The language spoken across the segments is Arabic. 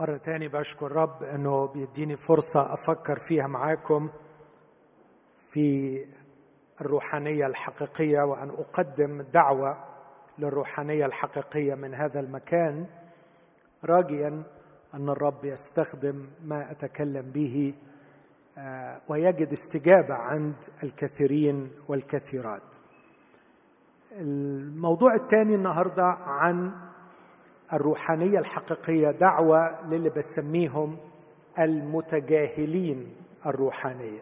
مرة تاني بشكر رب أنه بيديني فرصة أفكر فيها معاكم في الروحانية الحقيقية وأن أقدم دعوة للروحانية الحقيقية من هذا المكان راجيا أن الرب يستخدم ما أتكلم به آه، ويجد استجابة عند الكثيرين والكثيرات. الموضوع الثاني النهارده عن الروحانية الحقيقية دعوة للي بسميهم المتجاهلين الروحانية.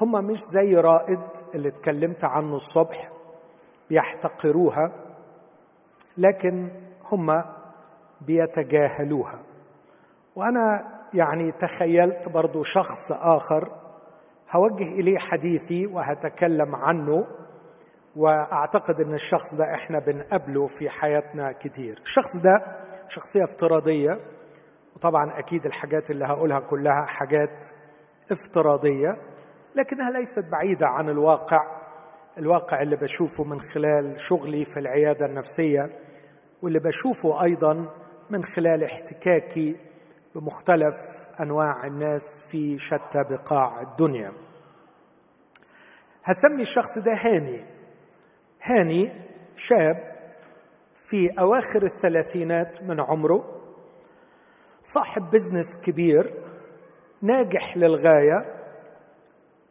هم مش زي رائد اللي اتكلمت عنه الصبح بيحتقروها لكن هم بيتجاهلوها. وأنا يعني تخيلت برضو شخص آخر هوجه إليه حديثي وهتكلم عنه. وأعتقد إن الشخص ده إحنا بنقابله في حياتنا كتير. الشخص ده شخصية افتراضية وطبعا أكيد الحاجات اللي هقولها كلها حاجات افتراضية لكنها ليست بعيدة عن الواقع الواقع اللي بشوفه من خلال شغلي في العيادة النفسية واللي بشوفه أيضا من خلال احتكاكي بمختلف أنواع الناس في شتى بقاع الدنيا. هسمي الشخص ده هاني. هاني شاب في أواخر الثلاثينات من عمره صاحب بزنس كبير ناجح للغاية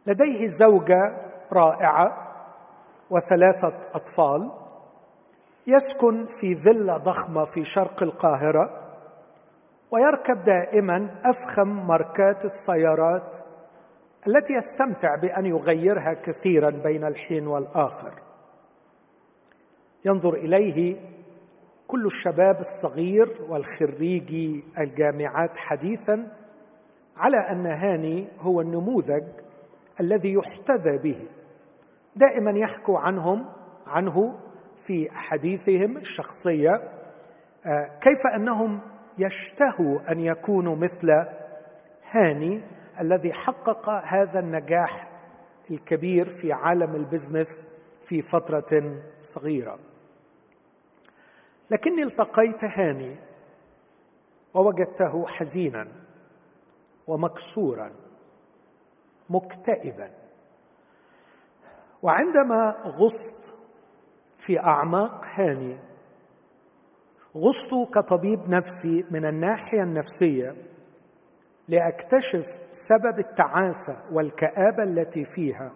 لديه زوجة رائعة وثلاثة أطفال يسكن في فيلا ضخمة في شرق القاهرة ويركب دائما أفخم ماركات السيارات التي يستمتع بأن يغيرها كثيرا بين الحين والآخر. ينظر إليه كل الشباب الصغير والخريجي الجامعات حديثا على أن هاني هو النموذج الذي يحتذى به دائما يحكوا عنهم عنه في حديثهم الشخصية آه، كيف أنهم يشتهوا أن يكونوا مثل هاني الذي حقق هذا النجاح الكبير في عالم ال business في فترة صغيرة. لكني التقيت هاني ووجدته حزينا ومكسورا مكتئبا. وعندما غصت في أعماق هاني غصت كطبيب نفسي من الناحية النفسية لأكتشف سبب التعاسة والكآبة التي فيها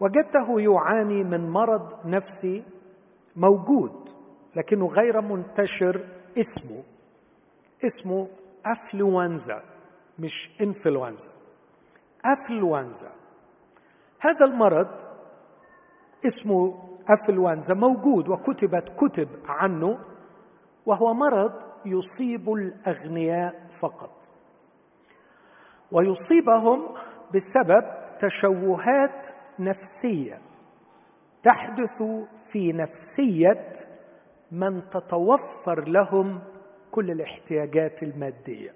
وجدته يعاني من مرض نفسي موجود لكنه غير منتشر اسمه. اسمه أفلونزا مش إنفلونزا. أفلونزا. هذا المرض اسمه أفلونزا موجود وكتبت كتب عنه وهو مرض يصيب الأغنياء فقط. ويصيبهم بسبب تشوهات نفسية تحدث في نفسية من تتوفر لهم كل الاحتياجات المادية.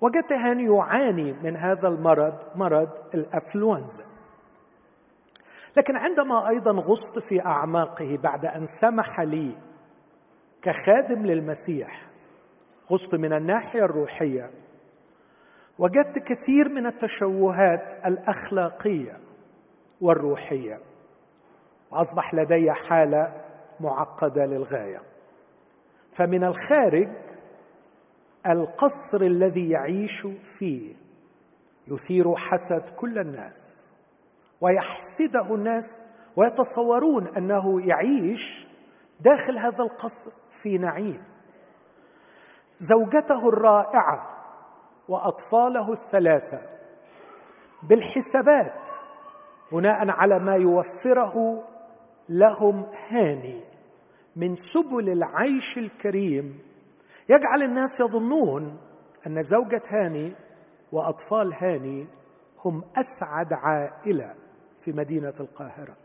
وجدت هاني يعاني من هذا المرض مرض الأفلونزا. لكن عندما أيضا غصت في أعماقه بعد أن سمح لي كخادم للمسيح غصت من الناحية الروحية وجدت كثير من التشوهات الأخلاقية والروحية. وأصبح لدي حالة معقدة للغاية. فمن الخارج القصر الذي يعيش فيه يثير حسد كل الناس ويحسده الناس ويتصورون أنه يعيش داخل هذا القصر في نعيم. زوجته الرائعة وأطفاله الثلاثة بالحسابات بناء على ما يوفره لهم هاني من سبل العيش الكريم. يجعل الناس يظنون أن زوجة هاني وأطفال هاني هم أسعد عائلة في مدينة القاهرة.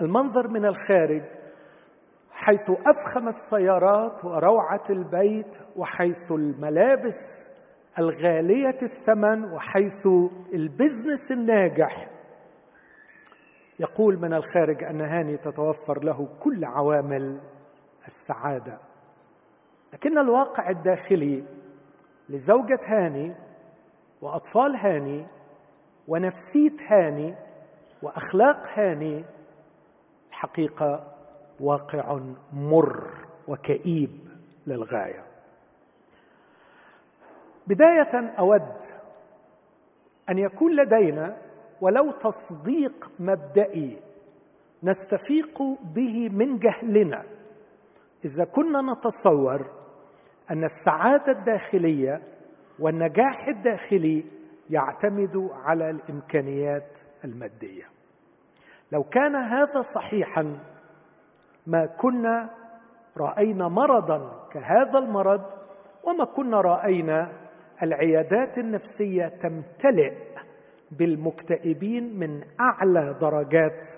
المنظر من الخارج حيث أفخم السيارات وروعة البيت وحيث الملابس الغالية الثمن وحيث ال business الناجح يقول من الخارج أن هاني تتوفر له كل عوامل السعادة. لكن الواقع الداخلي لزوجة هاني وأطفال هاني ونفسية هاني وأخلاق هاني الحقيقة واقع مر وكئيب للغاية. بداية أود أن يكون لدينا ولو تصديق مبدئي نستفيق به من جهلنا. إذا كنا نتصور أن السعادة الداخلية والنجاح الداخلي يعتمد على الإمكانيات المادية. لو كان هذا صحيحا ما كنا رأينا مرضا كهذا المرض وما كنا رأينا العيادات النفسية تمتلئ بالمكتئبين من أعلى درجات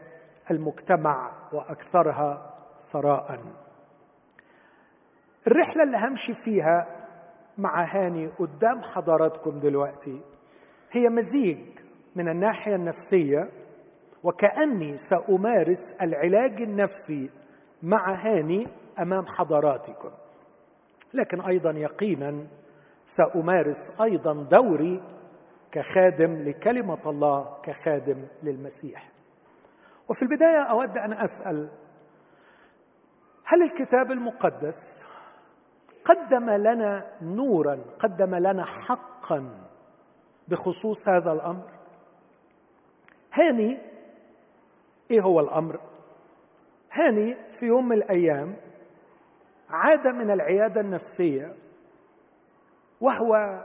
المجتمع وأكثرها ثراء. الرحلة اللي همشي فيها مع هاني قدام حضراتكم دلوقتي هي مزيج من الناحية النفسية وكأني سأمارس العلاج النفسي مع هاني أمام حضراتكم لكن أيضا يقينا سأمارس أيضا دوري كخادم لكلمة الله كخادم للمسيح. وفي البداية أود أن أسأل هل الكتاب المقدس قدم لنا نورا قدم لنا حقا بخصوص هذا الأمر؟ هاني إيه هو الأمر؟ هاني في يوم من الأيام عاد من العيادة النفسية وهو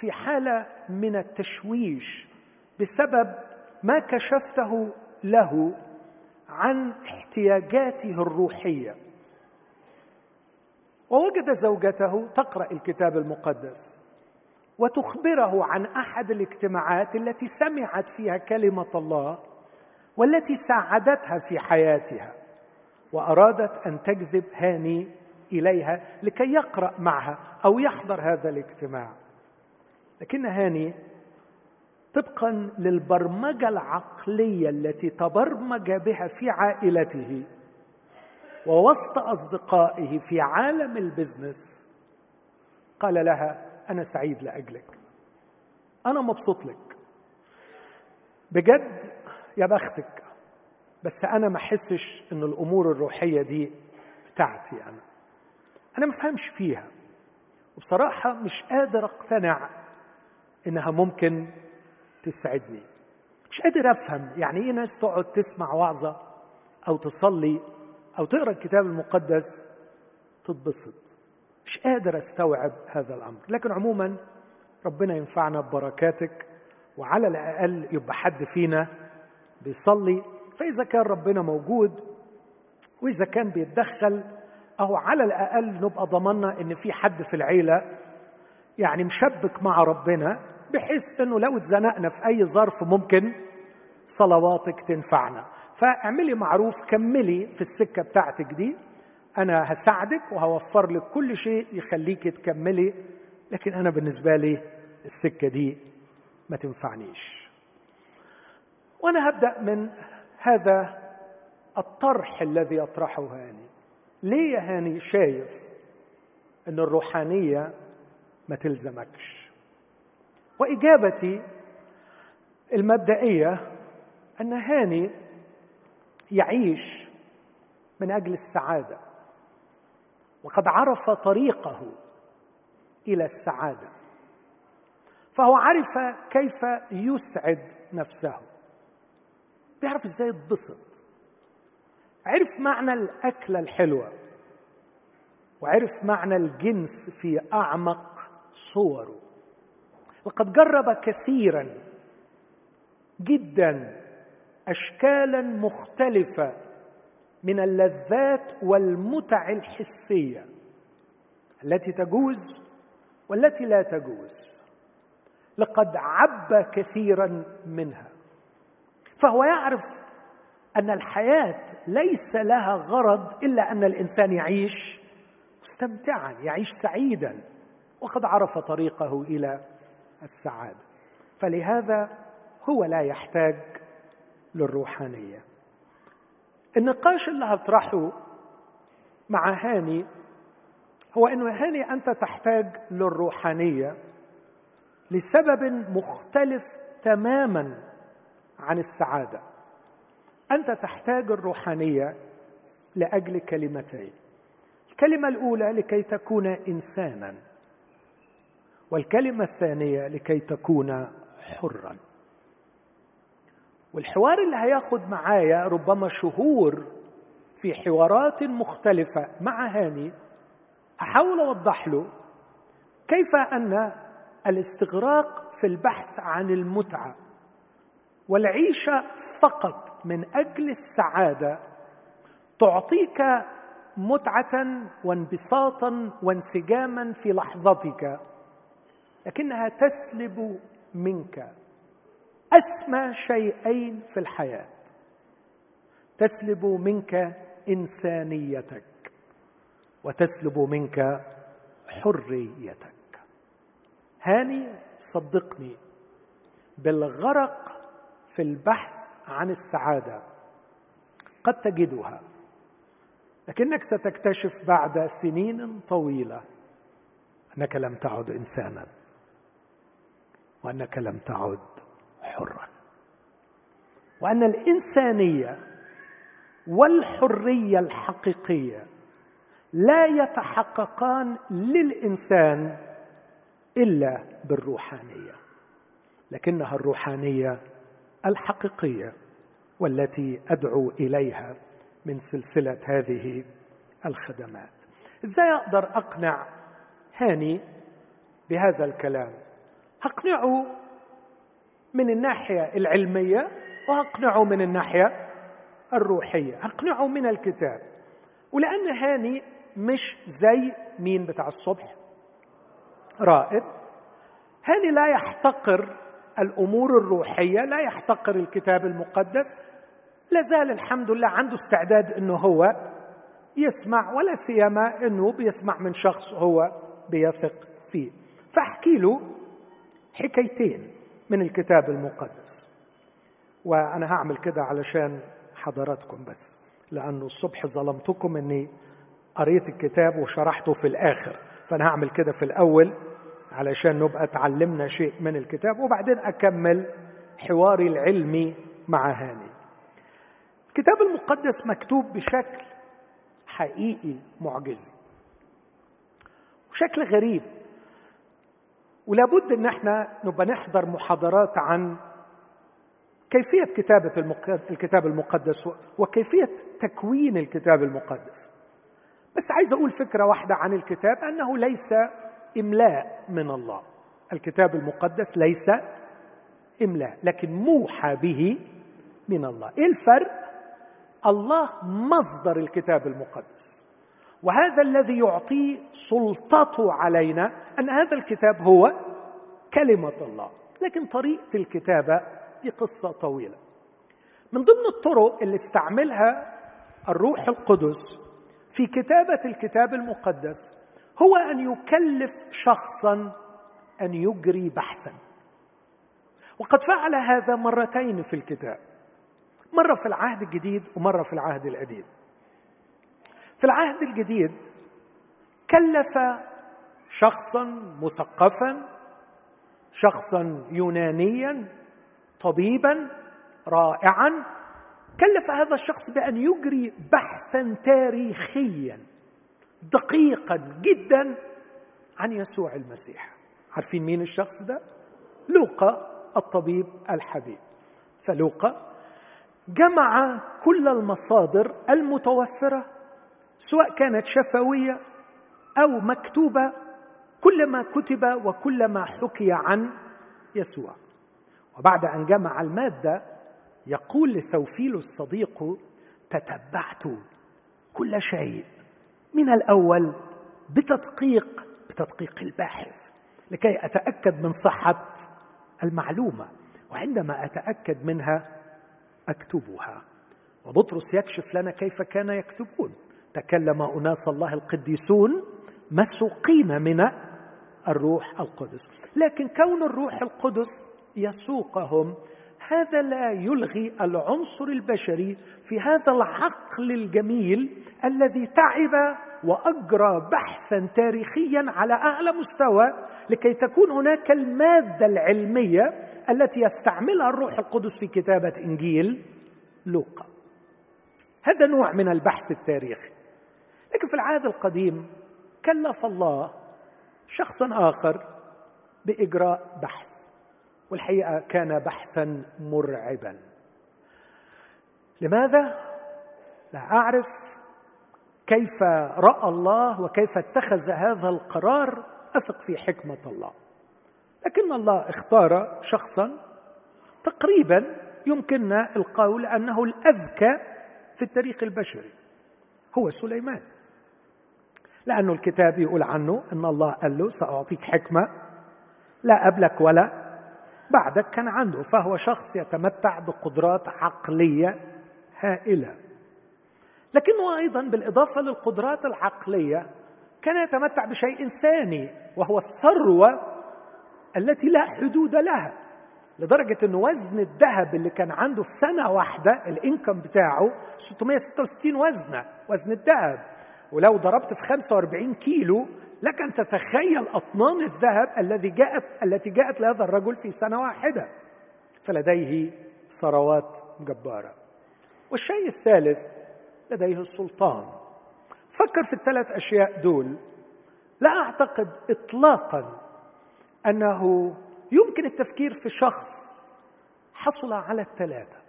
في حالة من التشويش بسبب ما كشفته له عن احتياجاته الروحية. ووجد زوجته تقرأ الكتاب المقدس وتخبره عن أحد الاجتماعات التي سمعت فيها كلمة الله والتي ساعدتها في حياتها وأرادت أن تجذب هاني إليها لكي يقرأ معها أو يحضر هذا الاجتماع. لكن هاني طبقا للبرمجة العقلية التي تبرمج بها في عائلته ووسط أصدقائه في عالم البزنس قال لها أنا سعيد لأجلك. أنا مبسوط لك. بجد يا بختك بس أنا ما أحسش إن الأمور الروحية دي بتاعتي أنا. أنا ما فيها وبصراحة مش قادر أقتنع إنها ممكن تسعدني. مش قادر أفهم يعني إيه ناس تقعد تسمع وعظة أو تصلي أو تقرأ الكتاب المقدس تتبسط. مش قادر أستوعب هذا الأمر. لكن عموما ربنا ينفعنا ببركاتك وعلى الأقل يبقى حد فينا بيصلي. فإذا كان ربنا موجود وإذا كان بيتدخل أو على الأقل نبقى ضمنا إن في حد في العيلة يعني مشبك مع ربنا بحيث إنه لو اتزنقنا في أي ظرف ممكن صلواتك تنفعنا. فاعملي معروف كملي في السكة بتاعتك دي. أنا هساعدك وهوفر لك كل شيء يخليك تكملي لكن أنا بالنسبة لي السكة دي ما تنفعنيش. وأنا هبدأ من هذا الطرح الذي يطرحه هاني. ليه يا هاني شايف إن الروحانية ما تلزمكش؟ وإجابتي المبدئية أن هاني يعيش من أجل السعادة وقد عرف طريقه إلى السعادة فهو عرف كيف يسعد نفسه. بيعرف إزاي يتبسط عرف معنى الأكلة الحلوة وعرف معنى الجنس في أعمق صوره. لقد جرب كثيرا جدا اشكالا مختلفة من اللذات والمتع الحسية التي تجوز والتي لا تجوز. لقد عبى كثيرا منها. فهو يعرف أن الحياة ليس لها غرض إلا أن الإنسان يعيش مستمتعا يعيش سعيدا. وقد عرف طريقه إلى السعادة. فلهذا هو لا يحتاج للروحانية. النقاش اللي هطرحه مع هاني هو إنه هاني أنت تحتاج للروحانية لسبب مختلف تماما عن السعادة. أنت تحتاج الروحانية لأجل كلمتين. الكلمة الأولى لكي تكون انسانا. والكلمة الثانية لكي تكون حرا. والحوار اللي هياخد معايا ربما شهور في حوارات مختلفة مع هاني هحاول أوضح له كيف أن الاستغراق في البحث عن المتعة والعيشه فقط من أجل السعادة تعطيك متعة وانبساطا وانسجاما في لحظتك. لكنها تسلب منك أسمى شيئين في الحياة. تسلب منك إنسانيتك وتسلب منك حريتك. هاني صدقني بالغرق في البحث عن السعادة قد تجدها لكنك ستكتشف بعد سنين طويلة أنك لم تعد إنسانا. وأنك لم تعد حرا. وأن الإنسانية والحرية الحقيقية لا يتحققان للإنسان إلا بالروحانية لكنها الروحانية الحقيقية والتي أدعو إليها من سلسلة هذه الخدمات. إزاي أقدر أقنع هاني بهذا الكلام؟ هقنعه من الناحية العلمية وهقنعه من الناحية الروحية هقنعه من الكتاب. ولأن هاني مش زي مين بتاع الصبح. رائد. هاني لا يحتقر الأمور الروحية لا يحتقر الكتاب المقدس. لا زال الحمد لله عنده استعداد إنه هو يسمع ولا سيما إنه بيسمع من شخص هو بيثق فيه. فاحكي له حكايتين من الكتاب المقدس. وأنا هعمل كده علشان حضراتكم بس لأنه الصبح ظلمتكم إني قريت الكتاب وشرحته في الآخر. فأنا هعمل كده في الأول علشان نبقى تعلمنا شيء من الكتاب وبعدين أكمل حواري العلمي مع هاني. الكتاب المقدس مكتوب بشكل حقيقي معجزي وشكل غريب. ولابد إن إحنا نبقى نحضر محاضرات عن كيفية كتابة الكتاب المقدس وكيفية تكوين الكتاب المقدس. بس عايز أقول فكرة واحدة عن الكتاب أنه ليس إملاء من الله. الكتاب المقدس ليس إملاء لكن موحى به من الله. إيه الفرق؟ الله مصدر الكتاب المقدس. وهذا الذي يعطيه سلطته علينا أن هذا الكتاب هو كلمة الله. لكن طريقة الكتابة دي قصة طويلة. من ضمن الطرق اللي استعملها الروح القدس في كتابة الكتاب المقدس هو أن يكلف شخصا أن يجري بحثا. وقد فعل هذا مرتين في الكتاب مرة في العهد الجديد ومرة في العهد القديم. في العهد الجديد كلف شخصا مثقفا شخصا يونانيا طبيبا رائعا كلف هذا الشخص بأن يجري بحثا تاريخيا دقيقا جدا عن يسوع المسيح. عارفين مين الشخص ده؟ لوقا الطبيب الحبيب. فلوقا جمع كل المصادر المتوفرة سواء كانت شفوية أو مكتوبة كل ما كتب وكل ما حكي عن يسوع. وبعد أن جمع المادة يقول لثوفيل الصديق تتبعت كل شيء من الأول بتدقيق بتدقيق الباحث لكي أتأكد من صحة المعلومة وعندما أتأكد منها أكتبها. وبطرس يكشف لنا كيف كان يكتبون. تكلم أناس الله القديسون مسوقين من الروح القدس. لكن كون الروح القدس يسوقهم هذا لا يلغي العنصر البشري في هذا العقل الجميل الذي تعب وأجرى بحثا تاريخيا على أعلى مستوى لكي تكون هناك المادة العلمية التي يستعملها الروح القدس في كتابة إنجيل لوقا. هذا نوع من البحث التاريخي. لكن في العهد القديم كلف الله شخصا آخر بإجراء بحث والحقيقة كان بحثا مرعبا. لماذا؟ لا أعرف. كيف رأى الله وكيف اتخذ هذا القرار؟ أثق في حكمة الله. لكن الله اختار شخصا تقريبا يمكننا القول أنه الأذكى في التاريخ البشري هو سليمان. لأنه الكتاب يقول عنه أن الله قال له سأعطيك حكمة لا قبلك ولا بعدك كان عنده فهو شخص يتمتع بقدرات عقلية هائلة. لكنه أيضا بالإضافة للقدرات العقلية كان يتمتع بشيء ثاني وهو الثروة التي لا حدود لها لدرجة أن وزن الذهب اللي كان عنده في سنة واحدة الإنكم بتاعه 666 وزنة وزن الذهب. ولو ضربت في 45 كيلو لك أن تتخيل أطنان الذهب الذي جاءت التي جاءت لهذا الرجل في سنة واحدة. فلديه ثروات جبارة. والشيء الثالث لديه السلطان. فكر في الثلاث أشياء دول. لا أعتقد اطلاقا أنه يمكن التفكير في شخص حصل على الثلاثة.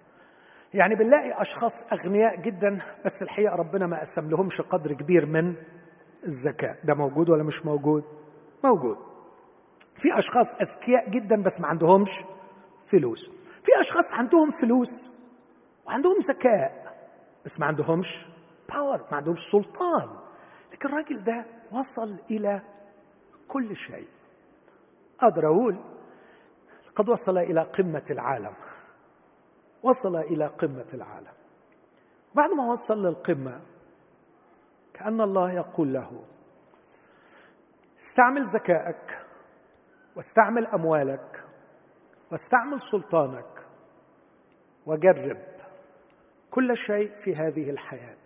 يعني بنلاقي أشخاص أغنياء جدا بس الحقيقة ربنا ما قسم لهمش قدر كبير من الذكاء. ده موجود ولا مش موجود؟ موجود. في أشخاص أذكياء جدا بس ما عندهمش فلوس. في أشخاص عندهم فلوس وعندهم ذكاء بس ما عندهمش باور ما عندهمش سلطان. لكن الراجل ده وصل إلى كل شيء. أقدر أقول قد وصل إلى قمة العالم. وصل إلى قمة العالم. بعد ما وصل للقمة كأن الله يقول له استعمل ذكائك واستعمل أموالك واستعمل سلطانك وجرب كل شيء في هذه الحياة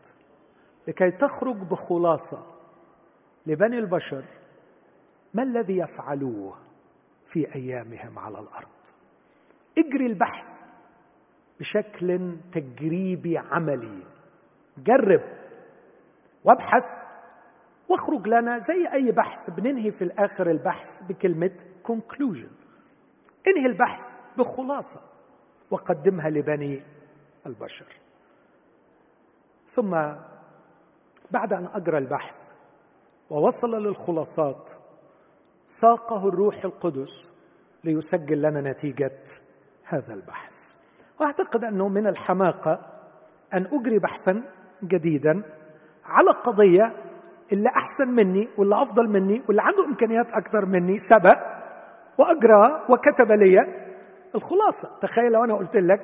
لكي تخرج بخلاصة لبني البشر ما الذي يفعلوه في أيامهم على الأرض. اجري البحث. بشكل تجريبي عملي. جرب وابحث واخرج لنا زي أي بحث بننهي في الآخر البحث بكلمة conclusion. انهي البحث بخلاصة وقدمها لبني البشر. ثم بعد أن اجرى البحث ووصل للخلاصات ساقه الروح القدس ليسجل لنا نتيجة هذا البحث. وأعتقد أنه من الحماقة أن أجري بحثا جديدا على قضية اللي أحسن مني واللي أفضل مني واللي عنده إمكانيات أكثر مني سبق واجرى وكتب لي الخلاصة. تخيل لو أنا قلت لك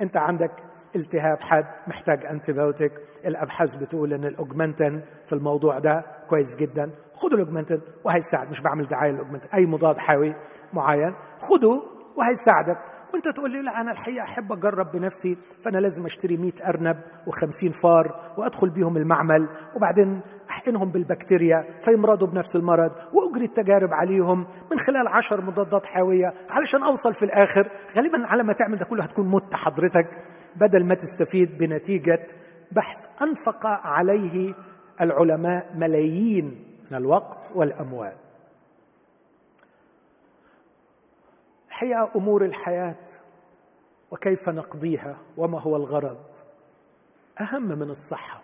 أنت عندك التهاب حاد محتاج antibiotic الأبحاث بتقول إن ال Augmentin في الموضوع ده كويس جدا. خدوا ال Augmentin وهيساعد مش بعمل دعاية لل Augmentin أي مضاد حيوي معين. خده وهيساعدك. وانت تقول لي لا أنا الحقيقة أحب أجرب بنفسي فأنا لازم أشتري 100 أرنب و50 فار وأدخل بيهم المعمل وبعدين أحقنهم بالبكتيريا فيمرضوا بنفس المرض وأجري التجارب عليهم من خلال عشر مضادات حيوية علشان أوصل في الآخر. غالبا على ما تعمل ده كله هتكون مت حضرتك بدل ما تستفيد بنتيجة بحث أنفق عليه العلماء ملايين من الوقت والأموال. الحقيقة أمور الحياة وكيف نقضيها وما هو الغرض؟ أهم من الصحة.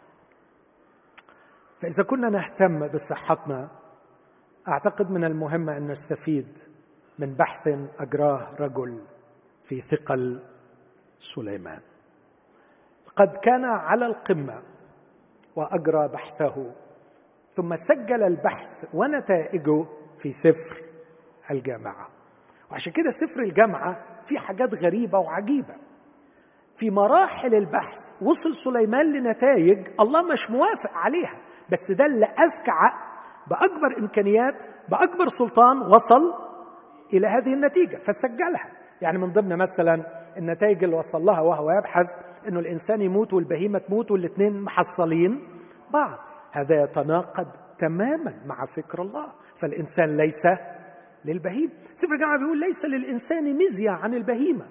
فإذا كنا نهتم بصحتنا أعتقد من المهم أن نستفيد من بحث اجراه رجل في ثقل سليمان. قد كان على القمة واجرى بحثه ثم سجل البحث ونتائجه في سفر الجامعة. وعشان كده سفر الجامعة في حاجات غريبة وعجيبة. في مراحل البحث وصل سليمان لنتائج الله مش موافق عليها بس ده اللي أذكى عقل بأكبر إمكانيات بأكبر سلطان وصل إلى هذه النتيجة فسجلها. يعني من ضمن مثلا النتائج اللي وصل لها وهو يبحث إنه الإنسان يموت والبهيمة تموت والاثنين محصلين بعض. هذا يتناقض تماما مع فكر الله. فالإنسان ليس للبهيم سفر الجامعة بيقول ليس للإنسان مزية عن البهيمة.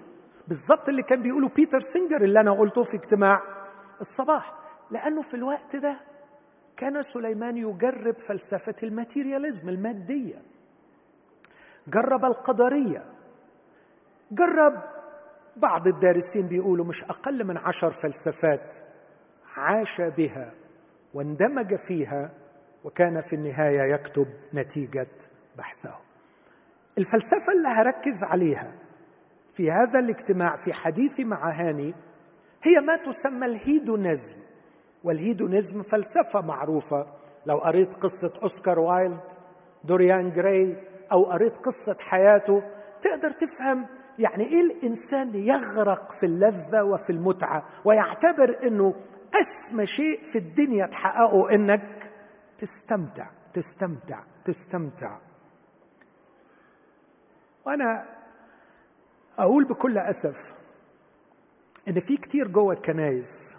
بالضبط اللي كان بيقوله بيتر سينجر اللي أنا قلته في اجتماع الصباح. لأنه في الوقت ده كان سليمان يجرب فلسفة ال materialism المادية. جرب القدرية. جرب بعض الدارسين بيقولوا مش أقل من عشر فلسفات عاش بها واندمج فيها وكان في النهاية يكتب نتيجة بحثه. الفلسفة اللي هركز عليها في هذا الاجتماع في حديثي مع هاني هي ما تسمى ال hedonism. وال hedonism فلسفة معروفة. لو قريت قصة أوسكار وايلد دوريان جراي أو قريت قصة حياته تقدر تفهم يعني إيه الإنسان يغرق في اللذة وفي المتعة ويعتبر إنه أسمى شيء في الدنيا تحققه إنك تستمتع تستمتع تستمتع. وأنا أقول بكل أسف إن في كتير جوه الكنايس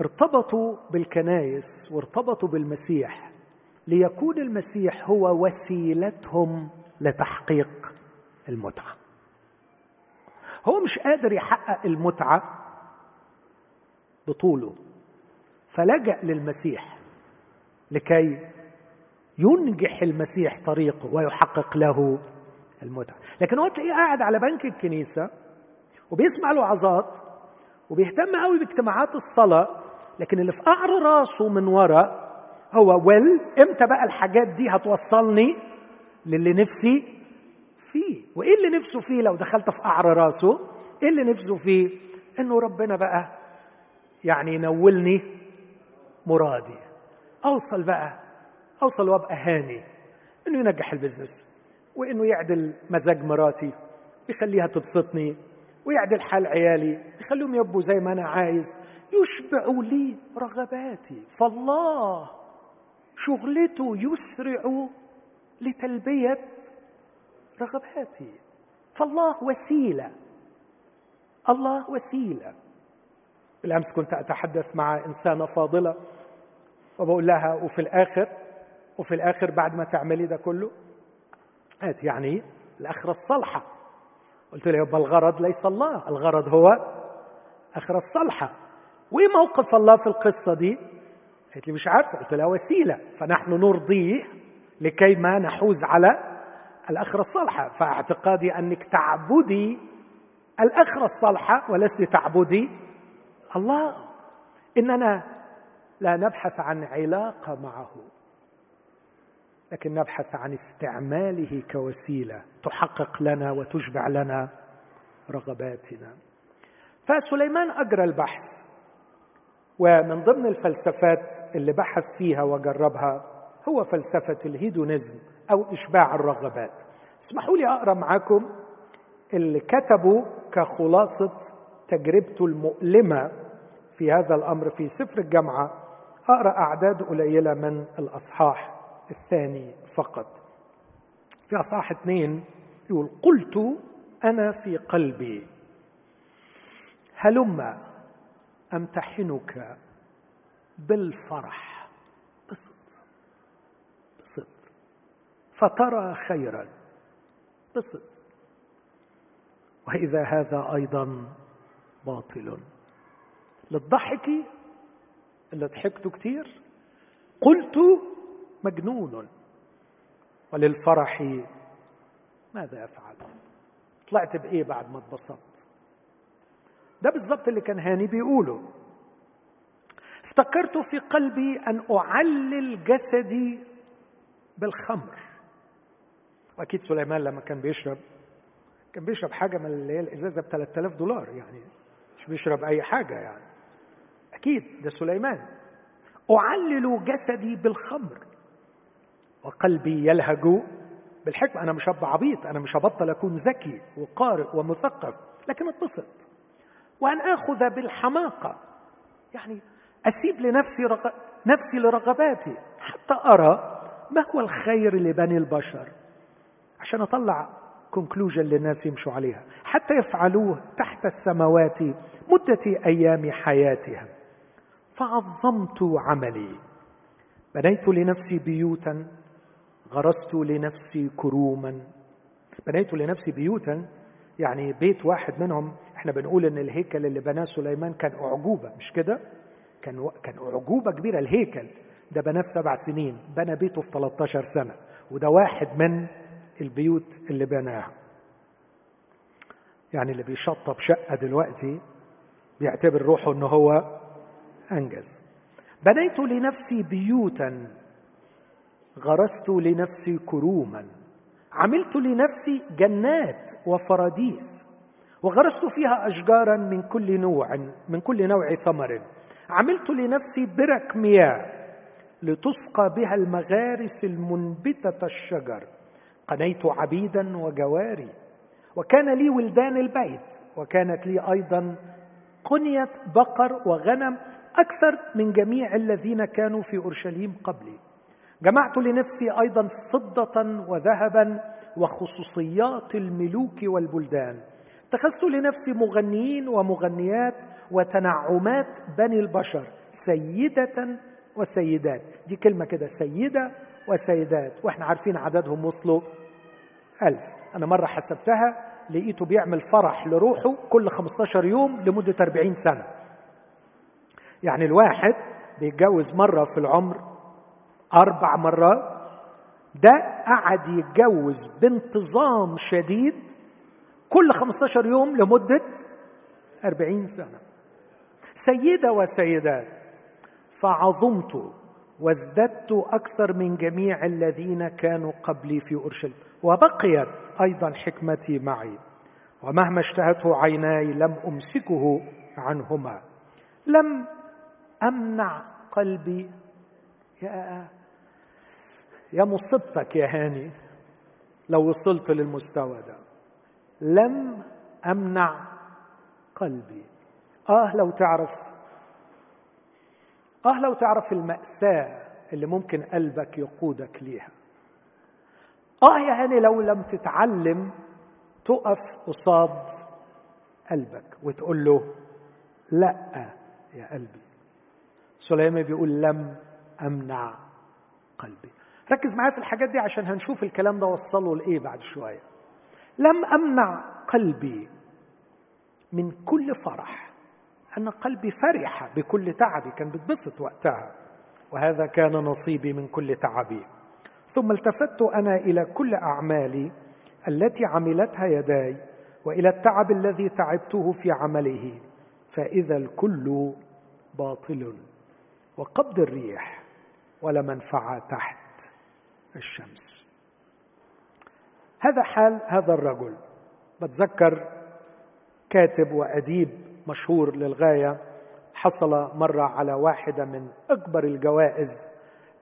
ارتبطوا بالكنايس وارتبطوا بالمسيح ليكون المسيح هو وسيلتهم لتحقيق المتعة. هو مش قادر يحقق المتعة بطوله فلجأ للمسيح لكي ينجح المسيح طريقه ويحقق له المتعة. لكن هو تلاقيه قاعد على بنك الكنيسة وبيسمع الوعظات وبيهتم قوي باجتماعات الصلاة لكن اللي في قعر راسه من ورا هو ويل إمتى بقى الحاجات دي هتوصلني للي نفسي فيه؟ وإيه اللي نفسه فيه لو دخلت في قعر راسه؟ إيه اللي نفسه فيه؟ إنه ربنا بقى يعني ينولني مرادي. أوصل بقى أوصل وأبقى هاني إنه ينجح البزنس وإنه يعدل مزاج مراتي ويخليها تبسطني ويعدل حال عيالي يخليهم يبقوا زي ما أنا عايز يشبع لي رغباتي. فالله شغلته يسرع لتلبية رغباتي. فالله وسيلة الله وسيلة. بالأمس كنت أتحدث مع إنسانة فاضلة وبقول لها وفي الآخر وفي الآخر بعد ما تعملي ده كله قالت يعني الأخرة الصالحة. قلت لها يبقى الغرض ليس الله الغرض هو الأخرة الصالحة. وايه موقف الله في القصة دي؟ قالت لي مش عارفة. قلت لها وسيلة. فنحن نرضيه لكي ما نحوز على الأخرة الصالحة. فاعتقادي أنك تعبدي الأخرة الصالحة ولست تعبدي الله. اننا لا نبحث عن علاقة معه. لكن نبحث عن استعماله كوسيلة تحقق لنا وتشبع لنا رغباتنا. فسليمان أجرى البحث ومن ضمن الفلسفات اللي بحث فيها وجربها هو فلسفة الهيدونيزم أو إشباع الرغبات. اسمحوا لي أقرأ معاكم اللي كتبوا كخلاصة تجربته المؤلمة في هذا الأمر في سفر الجامعة. أقرأ أعداد قليلة من الأصحاح. الثاني فقط. في أصحاح اثنين يقول قلت أنا في قلبي هلم امتحنك بالفرح؟ بسط بسط. فترى خيرا. بسط. وإذا هذا أيضا باطل. للضحك اللي ضحكته كتير. قلت مجنون. وللفرح ماذا أفعل؟ طلعت بإيه بعد ما اتبسطت؟ ده بالظبط اللي كان هاني بيقوله. افتكرت في قلبي أن أعلل جسدي بالخمر. وأكيد سليمان لما كان بيشرب كان بيشرب حاجة من اللي هي الإزازة ب 3000 دولار يعني مش بيشرب أي حاجة يعني. أكيد ده سليمان. أعلل جسدي بالخمر. وقلبي يلهج بالحكمة. أنا مش هبقى عبيط أنا مش هبطل أكون ذكي وقارئ ومثقف لكن اتبسط وأن آخذ بالحماقة يعني أسيب لنفسي رغ... نفسي لرغباتي حتى أرى ما هو الخير لبني البشر عشان أطلع كونكلوجن للناس يمشوا عليها. حتى يفعلوه تحت السماوات مدة أيام حياتهم. فعظمت عملي. بنيت لنفسي بيوتا غرست لنفسي كروما. بنيت لنفسي بيوتا يعني بيت واحد منهم. إحنا بنقول إن الهيكل اللي بناه سليمان كان أعجوبة مش كده؟ كان كان أعجوبة كبيرة الهيكل. ده بناه في سبع سنين بنى بيته في 13 سنة. وده واحد من البيوت اللي بناها. يعني اللي بيشطب شقة دلوقتي بيعتبر روحه انه هو أنجز. بنيت لنفسي بيوتا. غرست لنفسي كروما. عملت لنفسي جنات وفراديس. وغرست فيها أشجارا من كل نوع من كل نوع ثمر. عملت لنفسي برك مياه لتسقى بها المغارس المنبتة الشجر. قنيت عبيدا وجواري. وكان لي ولدان البيت. وكانت لي أيضا قنية بقر وغنم أكثر من جميع الذين كانوا في أورشليم قبلي. جمعت لنفسي أيضا فضة وذهبا وخصوصيات الملوك والبلدان. اتخذت لنفسي مغنيين ومغنيات وتنعمات بني البشر سيدة وسيدات. دي كلمة كده سيدة وسيدات. وإحنا عارفين عددهم وصلوا ألف. أنا مرة حسبتها لقيته بيعمل فرح لروحه كل 15 يوم لمدة 40 سنة. يعني الواحد بيتجوز مرة في العمر أربع مرات ده قعد يتجوز بانتظام شديد كل 15 يوم لمدة 40 سنة. سيدة وسيدات فعظمت وازددت أكثر من جميع الذين كانوا قبلي في أورشليم وبقيت أيضا حكمتي معي ومهما اشتهته عيناي لم أمسكه عنهما. لم أمنع قلبي يا يا مصيبتك يا هاني لو وصلت للمستوى ده. لم أمنع قلبي. آه لو تعرف آه لو تعرف المأساة اللي ممكن قلبك يقودك ليها. آه يا هاني لو لم تتعلم تقف قصاد قلبك وتقول له لأ يا قلبي. سليمان بيقول لم أمنع قلبي. ركز معايا في الحاجات دي عشان هنشوف الكلام ده وصله لإيه بعد شوية. لم أمنع قلبي من كل فرح. أن قلبي فرح بكل تعبي. كان بتبسط وقتها. وهذا كان نصيبي من كل تعبي. ثم التفت أنا إلى كل أعمالي التي عملتها يداي وإلى التعب الذي تعبته في عمله. فإذا الكل باطل. وقبض الريح ولا منفعه تحت. الشمس. هذا حال هذا الرجل. بتذكر كاتب وأديب مشهور للغاية. حصل مرة على واحدة من أكبر الجوائز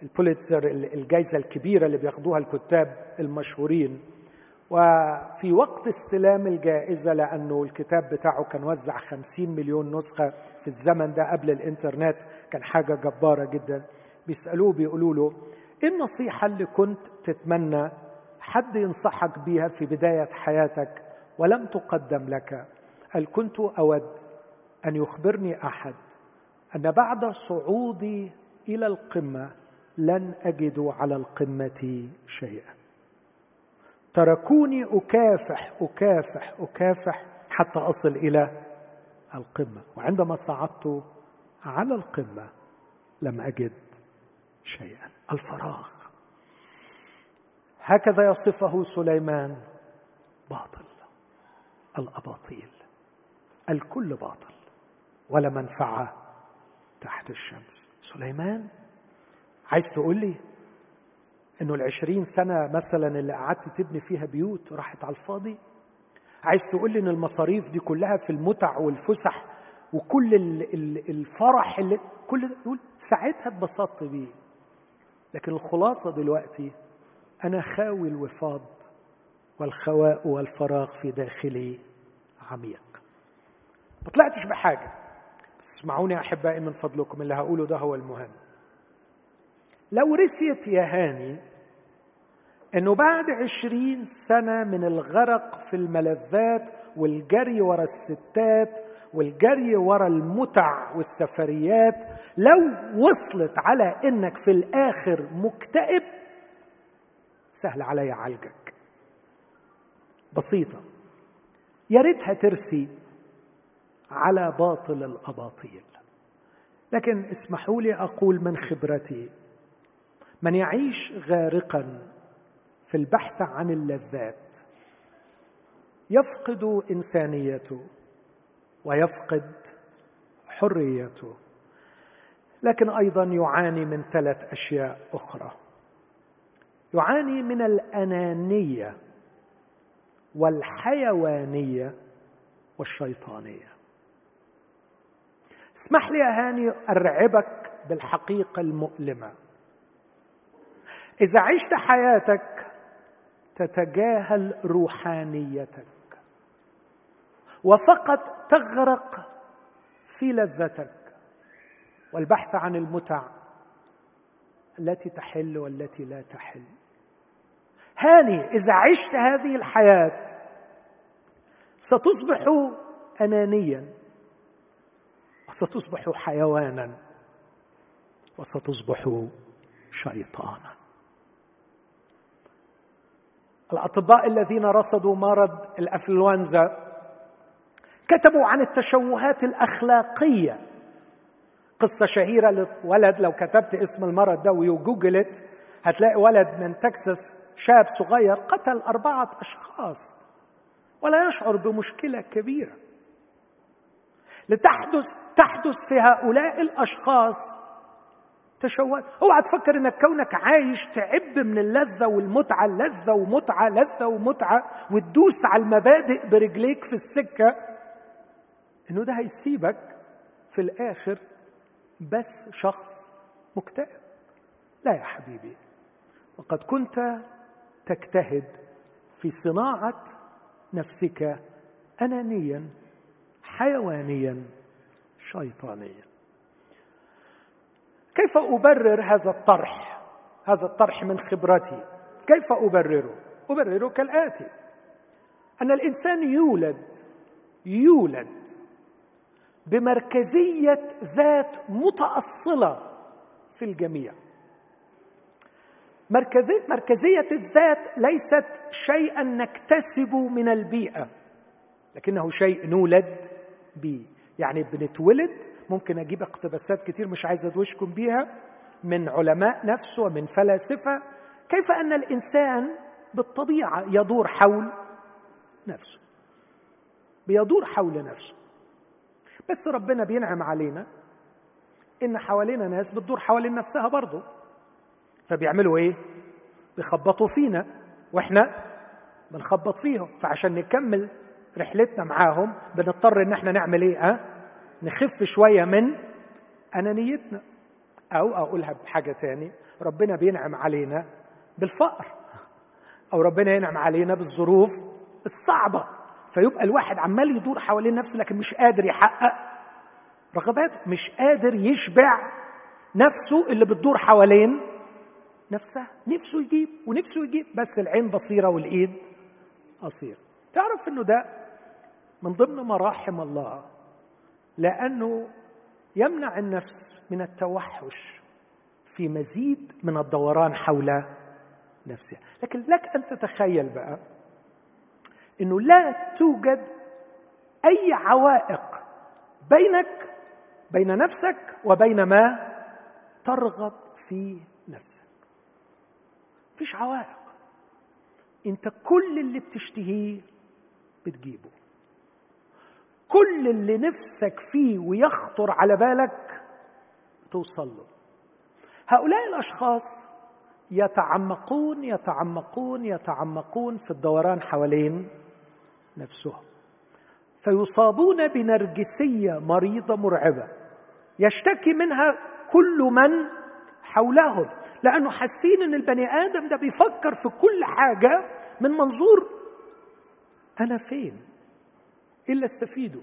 البوليتزر الجائزه الكبيرة اللي بياخدوها الكتاب المشهورين. وفي وقت استلام الجائزة لأنه الكتاب بتاعه كان وزع خمسين مليون نسخة في الزمن ده قبل الإنترنت كان حاجة جبارة جدا. بيسألوه بيقولوا له إيه النصيحة اللي كنت تتمنى حد ينصحك بيها في بداية حياتك ولم تقدم لك؟ قال كنت أود أن يخبرني أحد أن بعد صعودي إلى القمة لن أجد على القمة شيئا؟ تركوني أكافح أكافح أكافح حتى أصل إلى القمة وعندما صعدت على القمة لم أجد شيئا. الفراغ. هكذا يصفه سليمان باطل الأباطيل الكل باطل ولا منفعة تحت الشمس. سليمان عايز تقول لي إنه العشرين سنة مثلا اللي قعدت تبني فيها بيوت راحت على الفاضي؟ عايز تقول لي إن المصاريف دي كلها في المتع والفسح وكل الفرح اللي كل يقول ساعتها اتبسطت بيه. لكن الخلاصة دلوقتي أنا خاوي الوفاض والخواء والفراغ في داخلي عميق. ما طلعتش بحاجة. بس اسمعوني أحبائي من فضلكم اللي هقوله ده هو المهم. لو رسيت يا هاني إنه بعد عشرين سنة من الغرق في الملذات والجري ورا الستات والجري ورا المتع والسفريات لو وصلت على إنك في الآخر مكتئب سهل علي اعالجك بسيطة. يا ريتها ترسي على باطل الأباطيل. لكن اسمحوا لي أقول من خبرتي من يعيش غارقا في البحث عن اللذات يفقد إنسانيته ويفقد حريته. لكن أيضا يعاني من ثلاث أشياء أخرى. يعاني من الأنانية والحيوانية والشيطانية. اسمح لي يا هاني أرعبك بالحقيقة المؤلمة. إذا عشت حياتك تتجاهل روحانيتك. وفقط تغرق في لذتك والبحث عن المتع التي تحل والتي لا تحل. هاني إذا عشت هذه الحياة ستصبح انانيا وستصبح حيوانا وستصبح شيطانا. الأطباء الذين رصدوا مرض الانفلونزا كتبوا عن التشوهات الأخلاقية. قصة شهيرة لولد لو كتبت اسم المرض ده ويوجوجلت هتلاقي ولد من تكساس شاب صغير قتل أربعة أشخاص ولا يشعر بمشكلة كبيرة. لتحدث تحدث في هؤلاء الأشخاص تشوهات اوعى تفكر إنك كونك عايش تعب من اللذة والمتعة لذة ومتعة لذة ومتعة وتدوس على المبادئ برجليك في السكة. إنه ده هيسيبك في الآخر بس شخص مكتئب. لا يا حبيبي وقد كنت تجتهد في صناعة نفسك انانيا حيوانيا شيطانيا. كيف أبرر هذا الطرح؟ هذا الطرح من خبرتي. كيف أبرره؟ أبرره كالآتي. أن الإنسان يولد يولد بمركزية ذات متأصلة في الجميع. مركزية الذات ليست شيئا نكتسب من البيئة لكنه شيء نولد به. يعني بنتولد ممكن أجيب اقتباسات كتير مش عايز أدوشكم بيها. من علماء نفس ومن فلاسفة. كيف أن الإنسان بالطبيعة يدور حول نفسه؟ بيدور حول نفسه. بس ربنا بينعم علينا إن حوالينا ناس بتدور حوالين نفسها برضه فبيعملوا إيه؟ بيخبطوا فينا وإحنا بنخبط فيهم. فعشان نكمل رحلتنا معاهم بنضطر إن إحنا نعمل إيه؟ ها؟ نخف شوية من أنانيتنا. أو أقولها بحاجة تاني ربنا بينعم علينا بالفقر أو ربنا ينعم علينا بالظروف الصعبة. فيبقى الواحد عمال يدور حوالين نفسه لكن مش قادر يحقق رغباته مش قادر يشبع نفسه اللي بتدور حوالين نفسها. نفسه يجيب ونفسه يجيب بس العين بصيرة والإيد قصيرة. تعرف إنه ده من ضمن مراحم الله لأنه يمنع النفس من التوحش في مزيد من الدوران حول نفسها. لكن لك أن تتخيل بقى إنه لا توجد أي عوائق بينك بين نفسك وبين ما ترغب في نفسك. فيش عوائق. أنت كل اللي بتشتهيه بتجيبه. كل اللي نفسك فيه ويخطر على بالك توصل له. هؤلاء الأشخاص يتعمقون يتعمقون يتعمقون في الدوران حوالين نفسهم فيصابون بنرجسية مريضة مرعبة. يشتكي منها كل من حولهم. لأنه حاسين إن البني آدم ده بيفكر في كل حاجة من منظور أنا فين؟ إيه اللي أستفيده؟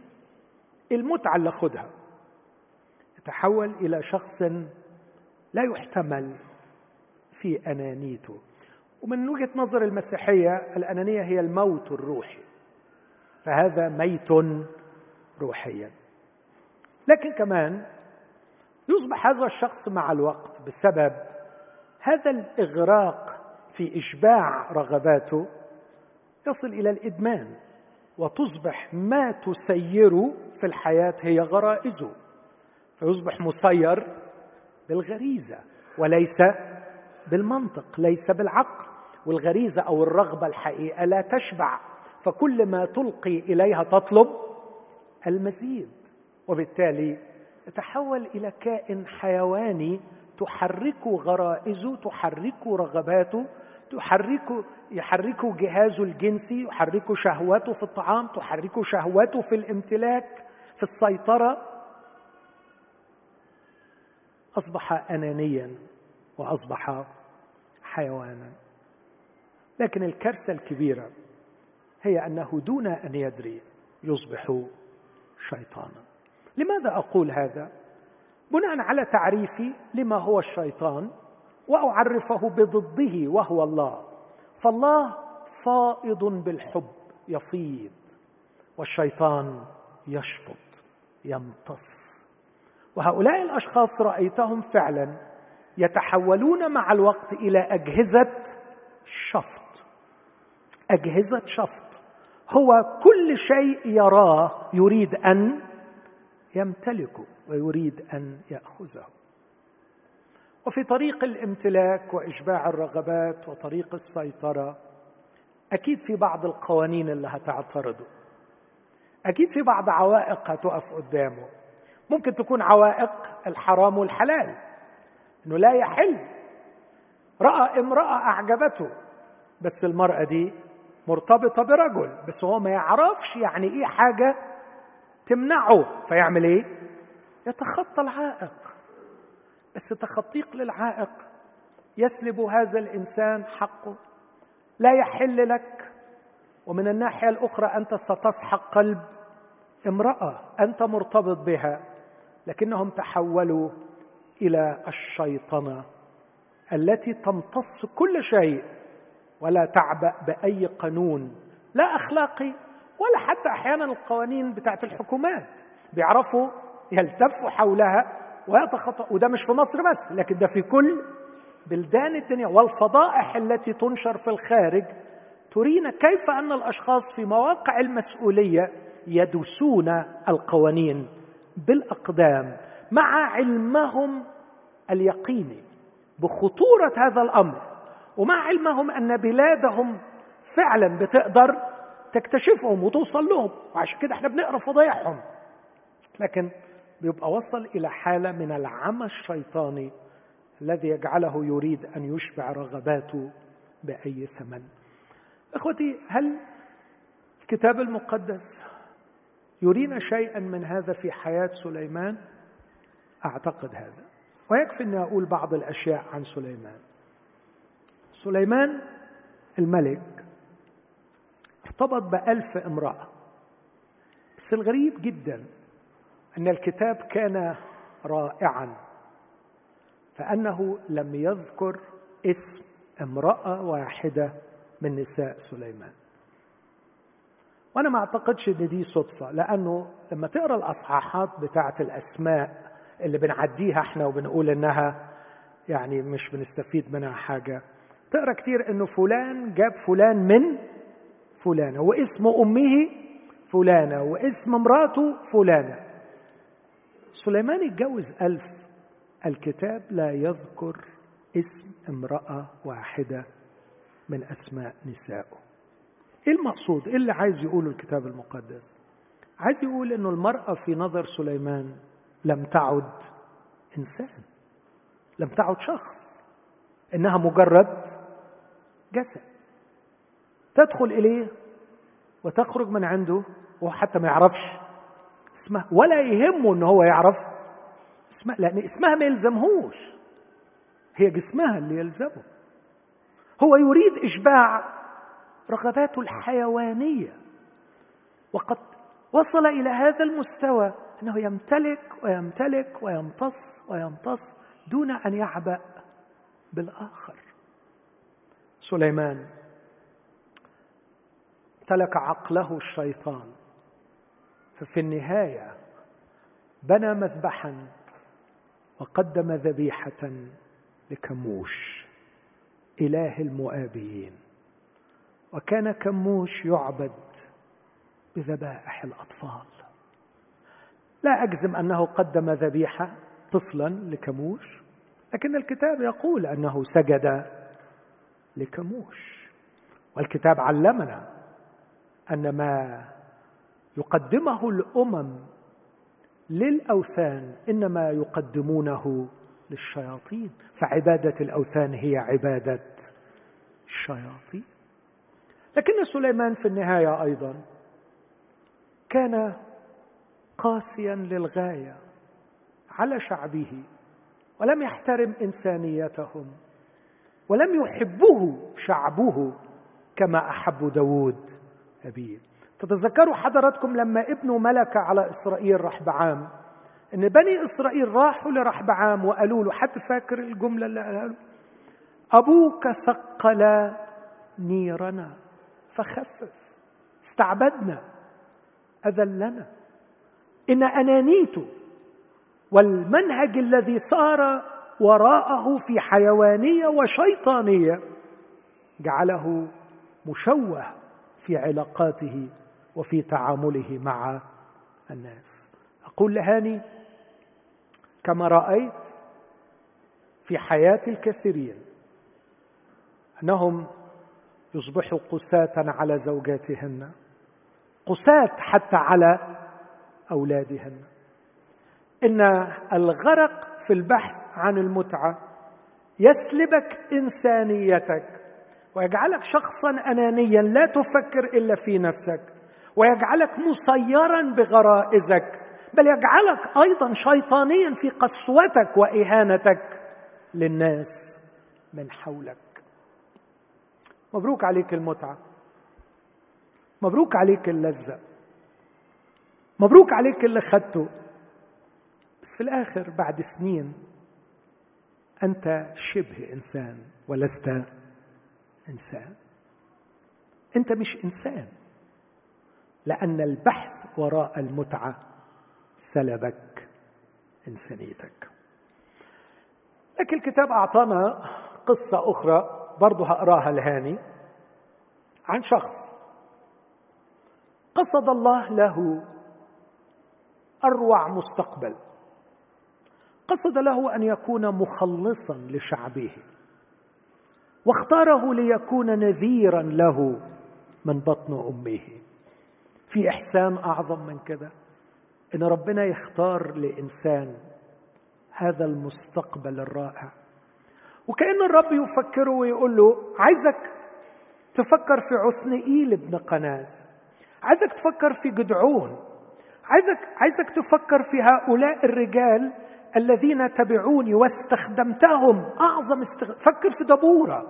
إيه المتعة اللي أخدها؟ يتحول إلى شخص لا يحتمل في أنانيته. ومن وجهة نظر المسيحية الأنانية هي الموت الروحي. فهذا ميت روحيا. لكن كمان يصبح هذا الشخص مع الوقت بسبب هذا الإغراق في إشباع رغباته يصل إلى الإدمان وتصبح ما تسيره في الحياة هي غرائزه. فيصبح مسير بالغريزة وليس بالمنطق ليس بالعقل والغريزة أو الرغبة الحقيقة لا تشبع. فكل ما تلقي إليها تطلب المزيد وبالتالي يتحول إلى كائن حيواني تحرك غرائزه تحرك رغباته تحرك يحرك جهازه الجنسي يحرك شهوته في الطعام تحرك شهوته في الامتلاك في السيطرة. أصبح انانيا وأصبح حيوانا. لكن الكارثة الكبيرة هي أنه دون أن يدري يصبح شيطانا. لماذا أقول هذا؟ بناء على تعريفي لما هو الشيطان وأعرفه بضده وهو الله. فالله فائض بالحب يفيض والشيطان يشفط يمتص. وهؤلاء الأشخاص رأيتهم فعلا يتحولون مع الوقت إلى أجهزة شفط. أجهزة شفط. هو كل شيء يراه يريد أن يمتلكه ويريد أن يأخذه. وفي طريق الامتلاك وإشباع الرغبات وطريق السيطرة أكيد في بعض القوانين اللي هتعترضه. أكيد في بعض عوائق هتقف قدامه. ممكن تكون عوائق الحرام والحلال إنه لا يحل. رأى امرأة أعجبته بس المرأة دي مرتبطة برجل بس هو ما يعرفش يعني إيه حاجة تمنعه فيعمل إيه؟ يتخطى العائق. بس تخطيك للعائق. يسلب هذا الإنسان حقه. لا يحل لك ومن الناحية الأخرى أنت ستصحق قلب امرأة أنت مرتبط بها لكنهم تحولوا إلى الشيطنة التي تمتص كل شيء ولا تعبأ بأي قانون لا أخلاقي ولا حتى أحيانا القوانين بتاعت الحكومات. بيعرفوا يلتفوا حولها ويتخطى وده مش في مصر بس لكن ده في كل بلدان الدنيا. والفضائح التي تنشر في الخارج ترينا كيف أن الأشخاص في مواقع المسؤولية يدسون القوانين بالأقدام مع علمهم اليقيني بخطورة هذا الأمر. ومع علمهم أن بلادهم فعلا بتقدر تكتشفهم وتوصل لهم. وعشان كده إحنا بنقرأ فضايحهم. لكن بيبقى وصل إلى حالة من العمى الشيطاني الذي يجعله يريد أن يشبع رغباته بأي ثمن. إخوتي هل الكتاب المقدس يرينا شيئا من هذا في حياة سليمان؟ أعتقد هذا. ويكفي إني أقول بعض الأشياء عن سليمان. سليمان الملك ارتبط بألف امرأة. بس الغريب جدا أن الكتاب كان رائعا فأنه لم يذكر اسم امرأة واحدة من نساء سليمان. وأنا ما أعتقدش إن دي صدفة لأنه لما تقرأ الأصحاحات بتاعة الأسماء اللي بنعديها إحنا وبنقول إنها يعني مش بنستفيد منها حاجة تقرأ كتير إنه فلان جاب فلان من فلانة واسم أمه فلانة واسم امراته فلانة سليمان اتجوز ألف الكتاب لا يذكر اسم امرأة واحدة من أسماء نسائه إيه المقصود؟ إيه اللي عايز يقوله الكتاب المقدس؟ عايز يقول إنه المرأة في نظر سليمان لم تعد إنسان لم تعد شخص إنها مجرد جسد. تدخل إليه وتخرج من عنده وهو حتى ما يعرفش اسمها ولا يهمه إن هو يعرف اسمها لأن اسمها ما يلزمهوش. هي جسمها اللي يلزمه. هو يريد إشباع رغباته الحيوانية وقد وصل إلى هذا المستوى إنه يمتلك ويمتلك ويمتص ويمتص دون أن يعبأ بالآخر. سليمان امتلك عقله الشيطان. ففي النهاية بنى مذبحا وقدم ذبيحة لكموش إله المؤابيين. وكان كموش يعبد بذبائح الأطفال. لا أجزم أنه قدم ذبيحة طفلا لكموش لكن الكتاب يقول أنه سجد لكموش. والكتاب علمنا أن ما يقدمه الأمم للأوثان إنما يقدمونه للشياطين. فعبادة الأوثان هي عبادة الشياطين. لكن سليمان في النهاية أيضا كان قاسيا للغاية على شعبه ولم يحترم إنسانيتهم. ولم يحبه شعبه كما أحب داود ابيه تتذكروا حضراتكم لما ابنه ملك على إسرائيل رحبعام إن بني إسرائيل راحوا لرحبعام وقالوا له حد فاكر الجملة اللي قالها له؟ أبوك ثقل نيرنا فخفف استعبدنا أذلنا. إن انانيته والمنهج الذي صار وراءه في حيوانية وشيطانية جعله مشوه في علاقاته وفي تعامله مع الناس. أقول لهاني كما رأيت في حياة الكثيرين أنهم يصبحوا قساة على زوجاتهن قساة حتى على أولادهن. إن الغرق في البحث عن المتعة يسلبك إنسانيتك ويجعلك شخصا انانيا لا تفكر إلا في نفسك ويجعلك مسيرا بغرائزك بل يجعلك أيضا شيطانيا في قسوتك وإهانتك للناس من حولك. مبروك عليك المتعة. مبروك عليك اللذة. مبروك عليك اللي خدته. بس في الآخر بعد سنين أنت شبه إنسان ولست إنسان. أنت مش إنسان لأن البحث وراء المتعة سلبك إنسانيتك. لكن الكتاب أعطانا قصة أخرى برضه هقراها لهاني عن شخص قصد الله له أروع مستقبل. قصد له أن يكون مخلصا لشعبه واختاره ليكون نذيرا له من بطن أمه. في إحسان أعظم من كده إن ربنا يختار لإنسان هذا المستقبل الرائع. وكأن الرب يفكره ويقول له عايزك تفكر في عثنئيل ابن قناز عايزك تفكر في جدعون عايزك عايزك تفكر في هؤلاء الرجال الذين تبعوني واستخدمتهم أعظم استخ... فكر في دبورة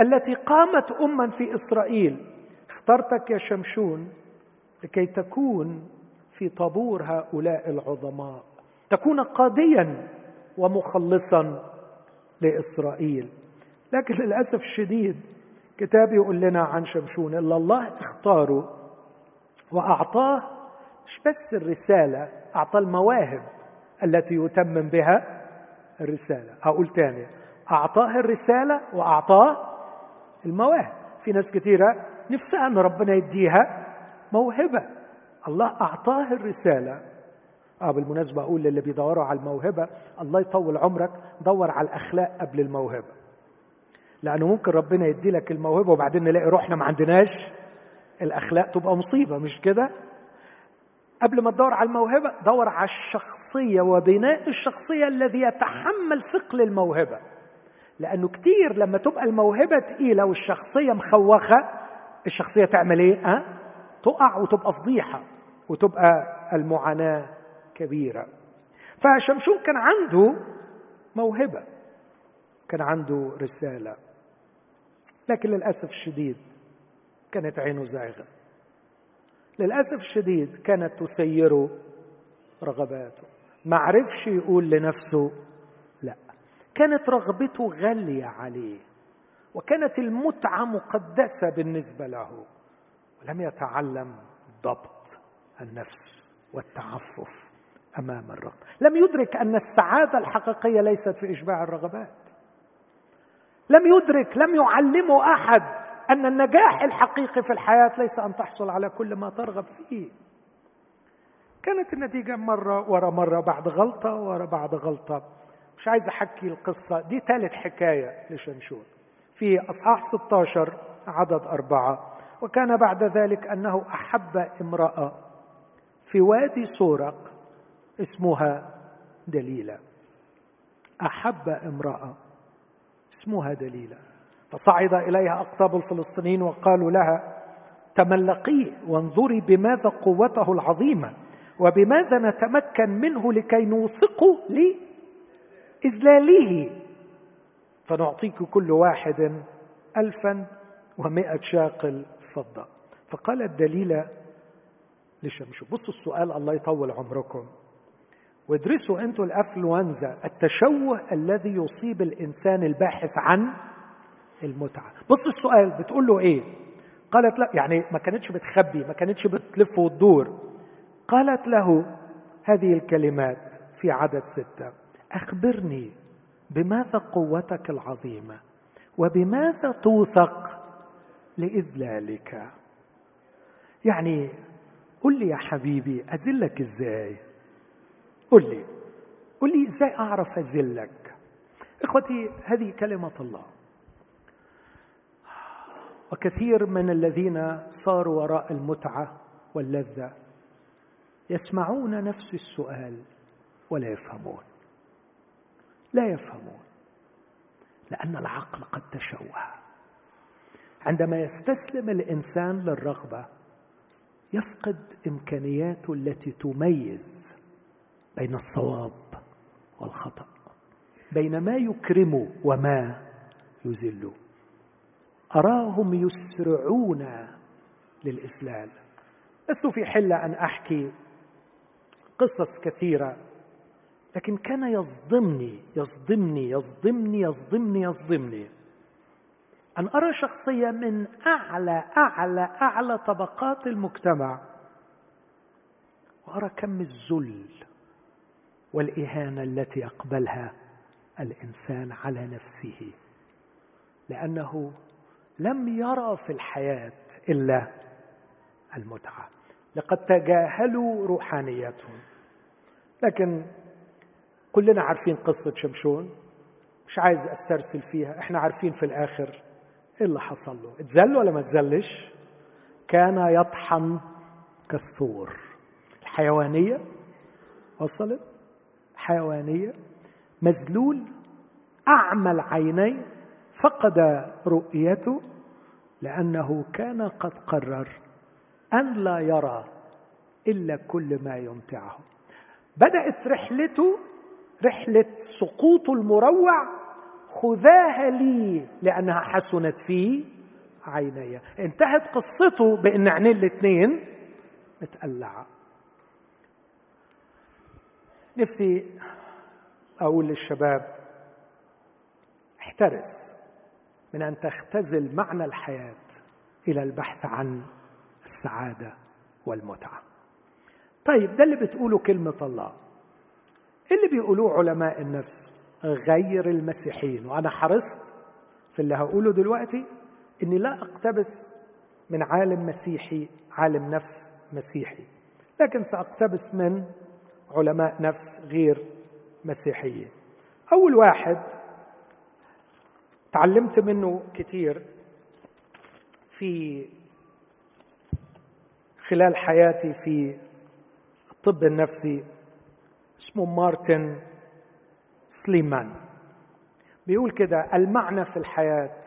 التي قامت اما في إسرائيل. اخترتك يا شمشون لكي تكون في طابور هؤلاء العظماء. تكون قاضيا ومخلصا لإسرائيل. لكن للأسف الشديد كتاب يقول لنا عن شمشون الا الله اختاره وأعطاه مش بس الرسالة أعطاه المواهب. التي يتمم بها الرسالة. أقول تاني. أعطاه الرسالة وأعطاه المواهب في ناس كثيره نفسها إن ربنا يديها موهبة. الله أعطاه الرسالة. آه بالمناسبة أقول للي بيدوروا على الموهبة الله يطول عمرك دور على الأخلاق قبل الموهبة. لأنه ممكن ربنا يدي لك الموهبة وبعدين نلاقي روحنا ما عندناش الأخلاق تبقى مصيبة مش كده؟ قبل ما تدور على الموهبة دور على الشخصية وبناء الشخصية الذي يتحمل ثقل الموهبة. لأنه كتير لما تبقى الموهبة تقيلة والشخصية مخوخة الشخصية تعمل ها؟ أه؟ تقع وتبقى فضيحة وتبقى المعاناة كبيرة. فشمشون كان عنده موهبة كان عنده رسالة لكن للأسف الشديد كانت عينه زايغه للأسف الشديد كانت تسيره رغباته. ما عرفش يقول لنفسه لا. كانت رغبته غالية عليه وكانت المتعة مقدسة بالنسبة له. ولم يتعلم ضبط النفس والتعفف أمام الرغبة. لم يدرك أن السعادة الحقيقية ليست في إشباع الرغبات. لم يدرك لم يعلمه أحد أن النجاح الحقيقي في الحياة ليس أن تحصل على كل ما ترغب فيه. كانت النتيجة مرة ورا مرة بعد غلطة ورا بعد غلطة. مش عايز أحكي القصة دي ثالث حكاية لشمشون في إصحاح 16 عدد أربعة. وكان بعد ذلك أنه أحب امرأة في وادي سورق اسمها دليلة. أحب امرأة اسمها دليلة. فصعد إليها أقطاب الفلسطينيين وقالوا لها تملقيه وانظري بماذا قوته العظيمة وبماذا نتمكن منه لكي نوثقه لإذلاله فنعطيك كل واحد ألفا ومائة شاقل فضة. فقالت دليلة لشمشو بصوا السؤال الله يطول عمركم. وادرسوا أنتوا الأفلونزا التشوه الذي يصيب الإنسان الباحث عن المتعة. بص السؤال بتقول له إيه؟ قالت لا يعني ما كانتش بتخبي ما كانتش بتلف وتدور. قالت له هذه الكلمات في عدد ستة. أخبرني بماذا قوتك العظيمة؟ وبماذا توثق لإذلالك؟ يعني قل لي يا حبيبي اذلك إزاي؟ قل لي قل لي إزاي أعرف اذلك إخوتي هذه كلمة الله. وكثير من الذين صاروا وراء المتعة واللذة يسمعون نفس السؤال ولا يفهمون. لا يفهمون لأن العقل قد تشوه. عندما يستسلم الإنسان للرغبة يفقد إمكانياته التي تميز بين الصواب والخطأ بين ما يكرم وما يذل. أراهم يسرعون للاذلال لست في حلة أن أحكي قصص كثيرة لكن كان يصدمني يصدمني يصدمني يصدمني يصدمني أن أرى شخصية من أعلى أعلى أعلى طبقات المجتمع وأرى كم الذل والإهانة التي يقبلها الإنسان على نفسه لأنه لم يرى في الحياة إلا المتعة. لقد تجاهلوا روحانيتهم لكن كلنا عارفين قصة شمشون. مش عايز أسترسل فيها. إحنا عارفين في الآخر إيه اللي حصل له. اتذل ولا ما اتذلش؟ كان يطحن كالثور. الحيوانية وصلت؟ حيوانية مذلول أعمى العينين فقد رؤيته. لأنه كان قد قرر أن لا يرى إلا كل ما يمتعه. بدأت رحلته رحلة سقوط المروع خذاها لي لأنها حسنت في عيني. انتهت قصته بأن عينين الاثنين متقلعة نفسي أقول للشباب احترس. من أن تختزل معنى الحياة إلى البحث عن السعادة والمتعة. طيب ده اللي بتقوله كلمة الله. اللي بيقولوه علماء النفس؟ غير المسيحيين. وأنا حرصت في اللي هقوله دلوقتي إني لا أقتبس من عالم مسيحي عالم نفس مسيحي لكن سأقتبس من علماء نفس غير مسيحيين. أول واحد تعلمت منه كثير في خلال حياتي في الطب النفسي اسمه مارتن سليمان. بيقول كده المعنى في الحياة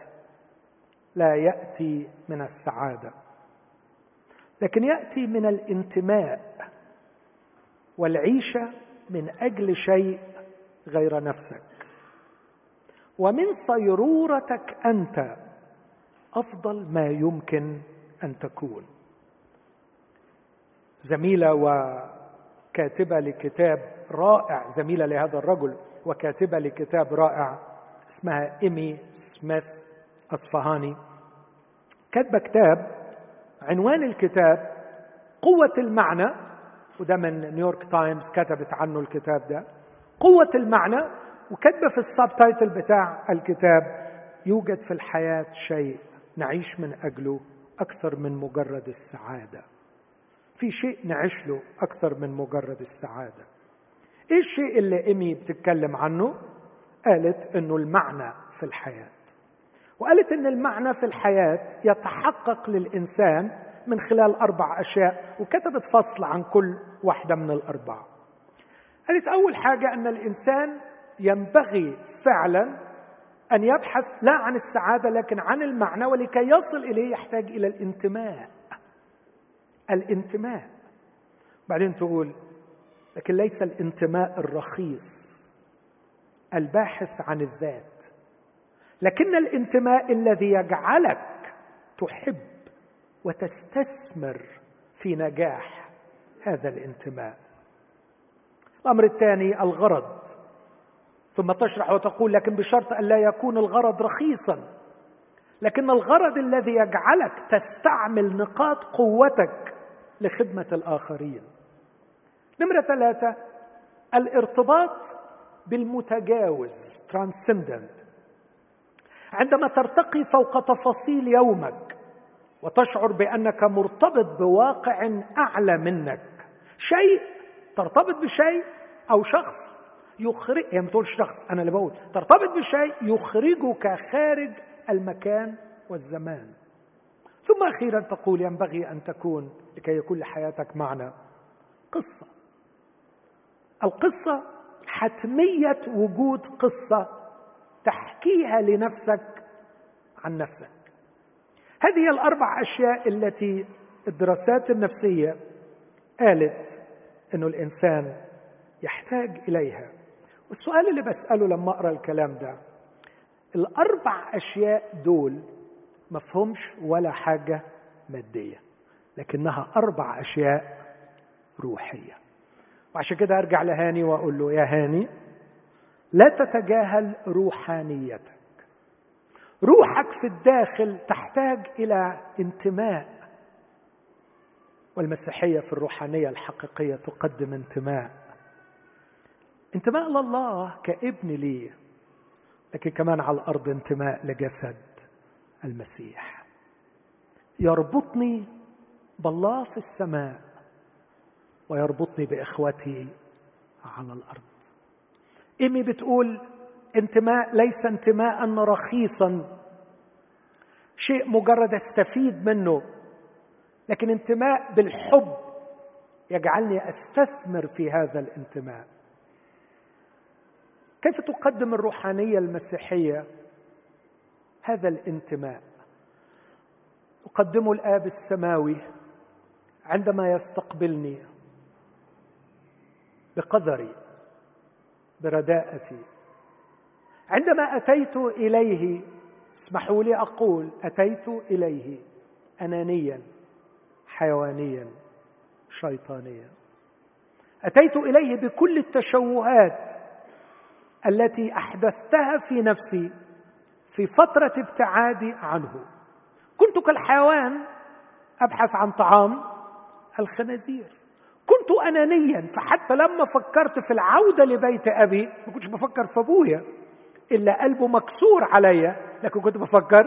لا يأتي من السعادة لكن يأتي من الانتماء والعيشة من أجل شيء غير نفسك. ومن صيرورتك أنت أفضل ما يمكن أن تكون. زميلة وكاتبة لكتاب رائع زميلة لهذا الرجل وكاتبة لكتاب رائع اسمها إيمي سميث أصفهاني. كاتبة كتاب عنوان الكتاب قوة المعنى وده من نيويورك تايمز كتبت عنه الكتاب ده. قوة المعنى وكتبه في ال subtitle بتاع الكتاب يوجد في الحياة شيء نعيش من أجله أكثر من مجرد السعادة. في شيء نعيش له أكثر من مجرد السعادة. إيه الشيء اللي إيمي بتتكلم عنه؟ قالت إنه المعنى في الحياة. وقالت إن المعنى في الحياة يتحقق للإنسان من خلال أربع أشياء وكتبت فصل عن كل واحدة من الأربعة. قالت أول حاجة أن الإنسان ينبغي فعلا أن يبحث لا عن السعادة لكن عن المعنى ولكي يصل إليه يحتاج إلى الانتماء. الانتماء. بعدين تقول لكن ليس الانتماء الرخيص الباحث عن الذات. لكن الانتماء الذي يجعلك تحب وتستثمر في نجاح هذا الانتماء. الأمر الثاني الغرض. ثم تشرح وتقول لكن بشرط أن لا يكون الغرض رخيصا. لكن الغرض الذي يجعلك تستعمل نقاط قوتك لخدمة الآخرين. نمرة ثلاثة الارتباط بالمتجاوز ترانسندنت عندما ترتقي فوق تفاصيل يومك وتشعر بأنك مرتبط بواقع أعلى منك شيء ترتبط بشيء أو شخص يخرج يعني ما تقولش شخص أنا اللي بقول ترتبط بشيء يخرجك خارج المكان والزمان. ثم أخيرا تقول ينبغي أن تكون لكي يكون لحياتك معنى. قصة. القصة حتمية وجود قصة تحكيها لنفسك عن نفسك. هذه الأربع أشياء التي الدراسات النفسية قالت إنه الإنسان يحتاج إليها. والسؤال اللي بسأله لما أقرأ الكلام ده الأربع أشياء دول مفهومش ولا حاجة مادية لكنها أربع أشياء روحية. وعشان كده أرجع لهاني وأقول له يا هاني لا تتجاهل روحانيتك. روحك في الداخل تحتاج إلى انتماء. والمسيحية في الروحانية الحقيقية تقدم انتماء. انتماء لله كابن لي لكن كمان على الأرض انتماء لجسد المسيح. يربطني بالله في السماء ويربطني بإخوتي على الأرض. إيمي بتقول انتماء ليس انتماء رخيصا. شيء مجرد أستفيد منه لكن انتماء بالحب يجعلني أستثمر في هذا الانتماء. كيف تقدم الروحانية المسيحية؟ هذا الانتماء. اقدمه الآب السماوي عندما يستقبلني بقدري برداءتي. عندما أتيت إليه اسمحوا لي أقول أتيت إليه انانيا حيوانيا شيطانيا. أتيت إليه بكل التشوهات التي أحدثتها في نفسي في فترة ابتعادي عنه. كنت كالحيوان أبحث عن طعام الخنازير. كنت انانيا فحتى لما فكرت في العودة لبيت أبي ما كنتش بفكر في أبويا إلا قلبه مكسور عليا لكن كنت بفكر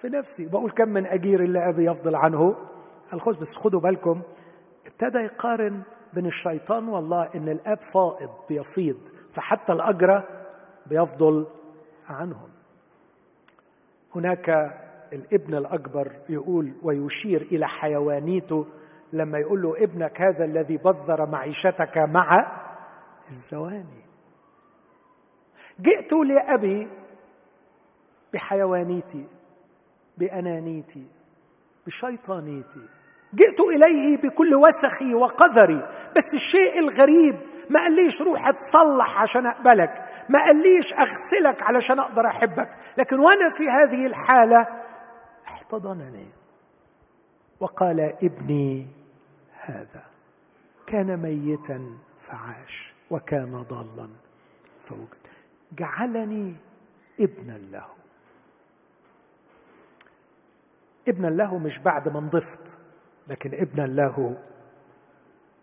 في نفسي. بقول كم من أجير إلا أبي يفضل عنه. الخبز بس خدوا بالكم ابتدى يقارن بين الشيطان والله إن الآب فائض بيفيض فحتى الاجره بيفضل عنهم. هناك الابن الأكبر يقول ويشير إلى حيوانيته لما يقول له ابنك هذا الذي بذر معيشتك مع الزواني. جئت لأبي بحيوانيتي بأنانيتي بشيطانيتي. جئت إليه بكل وسخي وقذري بس الشيء الغريب ما قاليش روح اتصلح عشان أقبلك ما قاليش أغسلك علشان أقدر أحبك لكن وأنا في هذه الحالة احتضنني وقال ابني هذا كان ميتا فعاش وكان ضالا فوجد جعلني ابنا له. ابنا له مش بعد ما نضفت. لكن ابنا له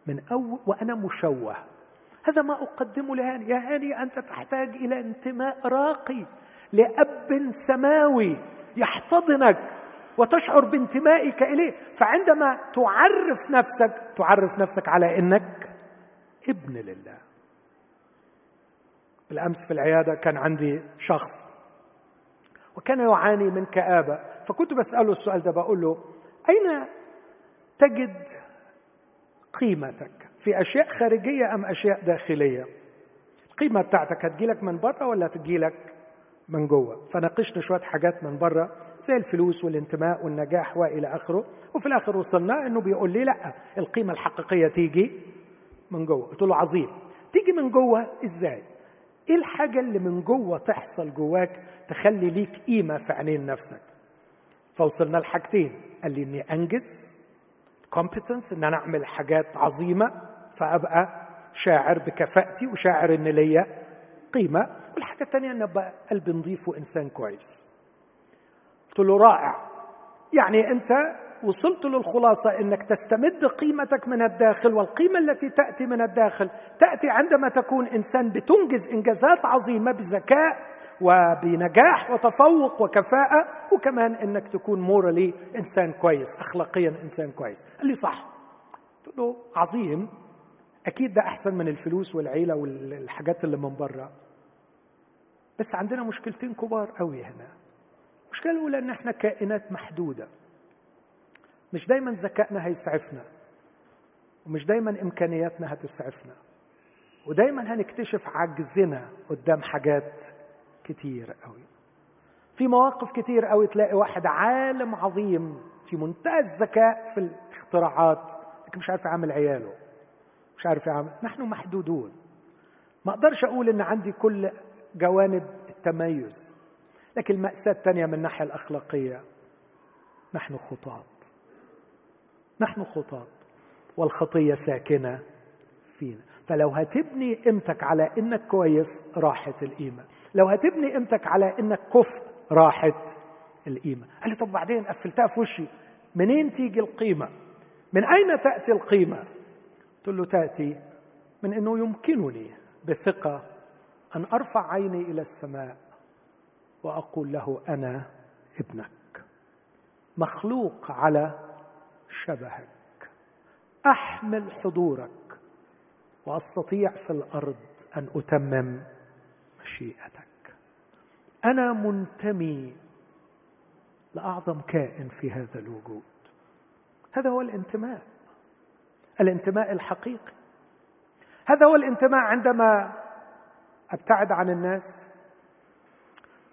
من أول وأنا مشوه. هذا ما أقدمه لهاني يا هاني أنت تحتاج إلى انتماء راقي لأب سماوي يحتضنك وتشعر بانتمائك إليه. فعندما تعرف نفسك تعرف نفسك على أنك ابن لله. بالأمس في العيادة كان عندي شخص وكان يعاني من كآبة. فكنت بسأله السؤال ده بقول له أين تجد قيمتك في أشياء خارجية أم أشياء داخلية. القيمة بتاعتك هتجيلك من بره ولا هتجيلك من جوه؟ فناقشنا شوية حاجات من بره زي الفلوس والانتماء والنجاح وإلى آخره. وفي الآخر وصلنا إنه بيقول لي لا القيمة الحقيقية تيجي من جوه. قلت له عظيم. تيجي من جوه إزاي؟ إيه الحاجة اللي من جوه تحصل جواك تخلي ليك قيمة في عينين نفسك؟ فوصلنا لحاجتين. قال لي إني أنجز كومبتنس إن أنا أعمل حاجات عظيمة فأبقى شاعر بكفاءتي وشاعر إن ليا قيمة. والحاجة الثانية إن أبقى قلبي نظيف وإنسان كويس. قلت له رائع. يعني أنت وصلت للخلاصة إنك تستمد قيمتك من الداخل والقيمة التي تأتي من الداخل تأتي عندما تكون إنسان بتنجز إنجازات عظيمة بذكاء وبنجاح وتفوق وكفاءة وكمان إنك تكون مورالي إنسان كويس اخلاقيا إنسان كويس. قال لي صح. قلت له عظيم. أكيد ده أحسن من الفلوس والعيلة والحاجات اللي من بره بس عندنا مشكلتين كبار قوي هنا. المشكلة الأولى إن إحنا كائنات محدودة. مش دايما ذكائنا هيسعفنا ومش دايما إمكانياتنا هتسعفنا. ودايما هنكتشف عجزنا قدام حاجات كتير قوي. في مواقف كتير قوي تلاقي واحد عالم عظيم في منتهى الذكاء في الاختراعات لكن مش عارف يعمل عياله مش عارف يعمل نحن محدودون. ما أقدرش أقول إن عندي كل جوانب التميز لكن المأساة الثانية من الناحية الأخلاقية نحن خطاة. نحن خطاة والخطية ساكنة فينا. فلو هتبني قيمتك على إنك كويس راحت القيمة. لو هتبني قيمتك على إنك كفء راحت القيمة. قال لي طب بعدين قفلتها في وشي. منين تيجي القيمة؟ من أين تأتي القيمة؟ قلت له تأتي من إنه يمكنني بثقة أن أرفع عيني إلى السماء وأقول له أنا ابنك. مخلوق على شبهك. أحمل حضورك. وأستطيع في الأرض أن أتمم مشيئتك. أنا منتمي لأعظم كائن في هذا الوجود. هذا هو الانتماء. الانتماء الحقيقي. هذا هو الانتماء عندما أبتعد عن الناس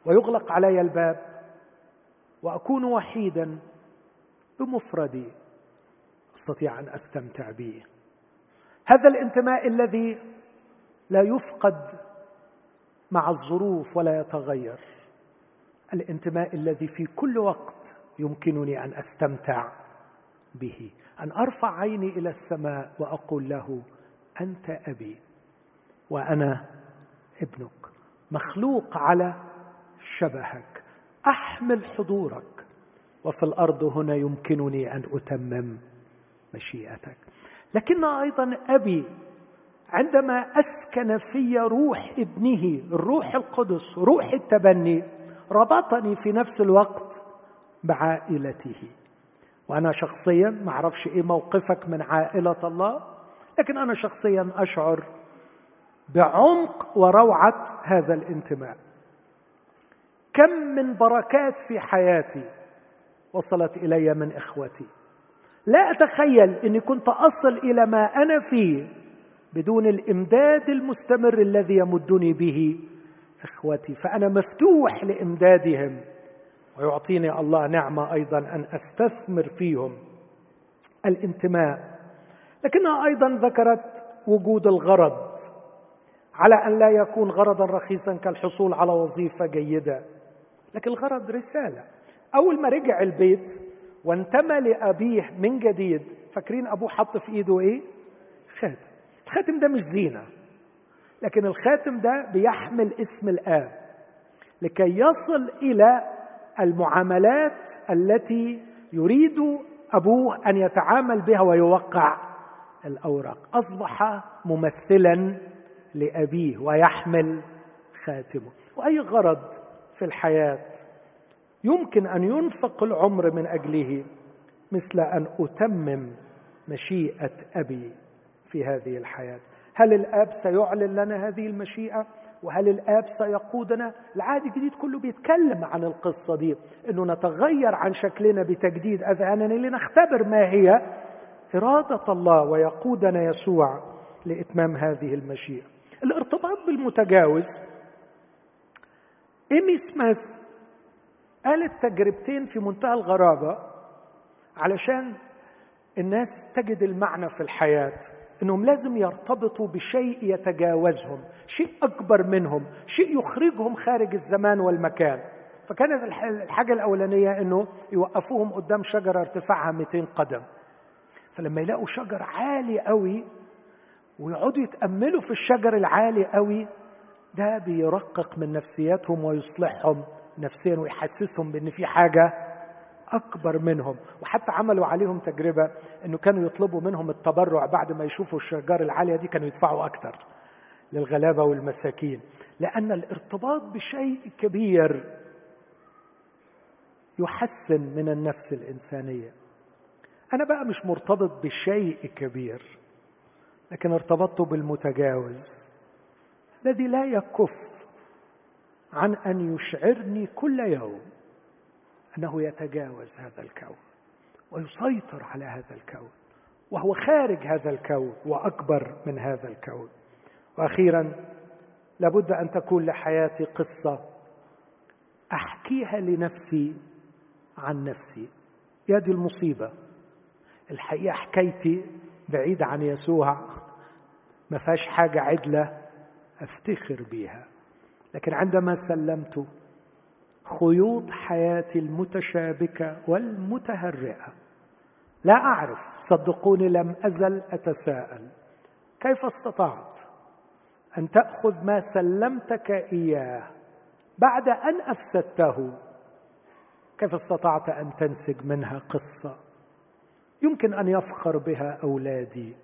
ويغلق علي الباب وأكون وحيدا بمفردي أستطيع أن أستمتع به. هذا الانتماء الذي لا يفقد مع الظروف ولا يتغير. الانتماء الذي في كل وقت يمكنني أن أستمتع به. أن أرفع عيني إلى السماء وأقول له أنت أبي وأنا ابنك. مخلوق على شبهك. أحمل حضورك. وفي الأرض هنا يمكنني أن أتمم مشيئتك. لكن أيضا أبي عندما أسكن في روح ابنه الروح القدس روح التبني ربطني في نفس الوقت بعائلته. وأنا شخصيا ما أعرفش إيه موقفك من عائلة الله لكن أنا شخصيا أشعر بعمق وروعة هذا الانتماء. كم من بركات في حياتي وصلت إلي من إخوتي. لا أتخيل إني كنت أصل إلى ما أنا فيه بدون الإمداد المستمر الذي يمدني به إخوتي فأنا مفتوح لإمدادهم ويعطيني الله نعمة أيضا أن أستثمر فيهم. الانتماء. لكنها أيضا ذكرت وجود الغرض على أن لا يكون غرضا رخيصا كالحصول على وظيفة جيدة لكن الغرض رسالة. أول ما رجع البيت وانتمى لأبيه من جديد. فاكرين أبوه حط في إيده إيه؟ خاتم. الخاتم ده مش زينة لكن الخاتم ده بيحمل اسم الآب لكي يصل إلى المعاملات التي يريد أبوه أن يتعامل بها ويوقع الأوراق. أصبح ممثلا لأبيه ويحمل خاتمه. وأي غرض في الحياة؟ يمكن أن ينفق العمر من أجله مثل أن أتمم مشيئة أبي في هذه الحياة. هل الأب سيعلن لنا هذه المشيئة؟ وهل الأب سيقودنا؟ العهد الجديد كله بيتكلم عن القصة دي إنه نتغير عن شكلنا بتجديد أذهاننا لنختبر ما هي إرادة الله ويقودنا يسوع لإتمام هذه المشيئة. الارتباط بالمتجاوز إيمي سميث قالت تجربتين في منتهى الغرابة علشان الناس تجد المعنى في الحياة إنهم لازم يرتبطوا بشيء يتجاوزهم شيء أكبر منهم شيء يخرجهم خارج الزمان والمكان. فكانت الحاجة الأولانية إنه يوقفوهم قدام شجرة ارتفاعها 200 قدم. فلما يلاقوا شجر عالي قوي ويقعدوا يتأملوا في الشجر العالي قوي ده بيرقق من نفسياتهم ويصلحهم. نفسيا ويحسسهم بإن في حاجة أكبر منهم. وحتى عملوا عليهم تجربة إنه كانوا يطلبوا منهم التبرع بعد ما يشوفوا الشجار العالية دي كانوا يدفعوا أكتر للغلابة والمساكين. لأن الارتباط بشيء كبير يحسن من النفس الإنسانية. أنا بقى مش مرتبط بشيء كبير لكن ارتبطت بالمتجاوز الذي لا يكف عن أن يشعرني كل يوم أنه يتجاوز هذا الكون ويسيطر على هذا الكون وهو خارج هذا الكون وأكبر من هذا الكون. وأخيرا لابد أن تكون لحياتي قصة أحكيها لنفسي عن نفسي. يا دي المصيبة. الحقيقة حكايتي بعيدة عن يسوع ما فيهاش حاجة عدلة أفتخر بيها. لكن عندما سلمت خيوط حياتي المتشابكة والمتهرئة. لا أعرف صدقوني لم أزل أتساءل. كيف استطعت؟ أن تأخذ ما سلمتك إياه بعد أن أفسدته. كيف استطعت أن تنسج منها قصة؟ يمكن أن يفخر بها أولادي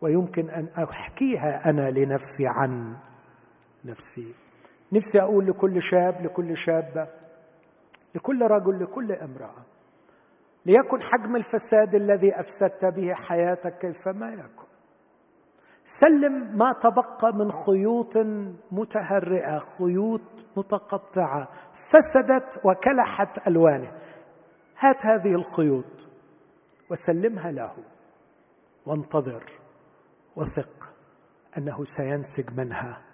ويمكن أن أحكيها أنا لنفسي عن نفسي. نفسي أقول لكل شاب لكل شابة لكل رجل لكل امرأة ليكن حجم الفساد الذي أفسدت به حياتك كيفما يكن. سلم ما تبقى من خيوط متهرئة خيوط متقطعة فسدت وكلحت ألوانه. هات هذه الخيوط وسلمها له وانتظر وثق أنه سينسج منها.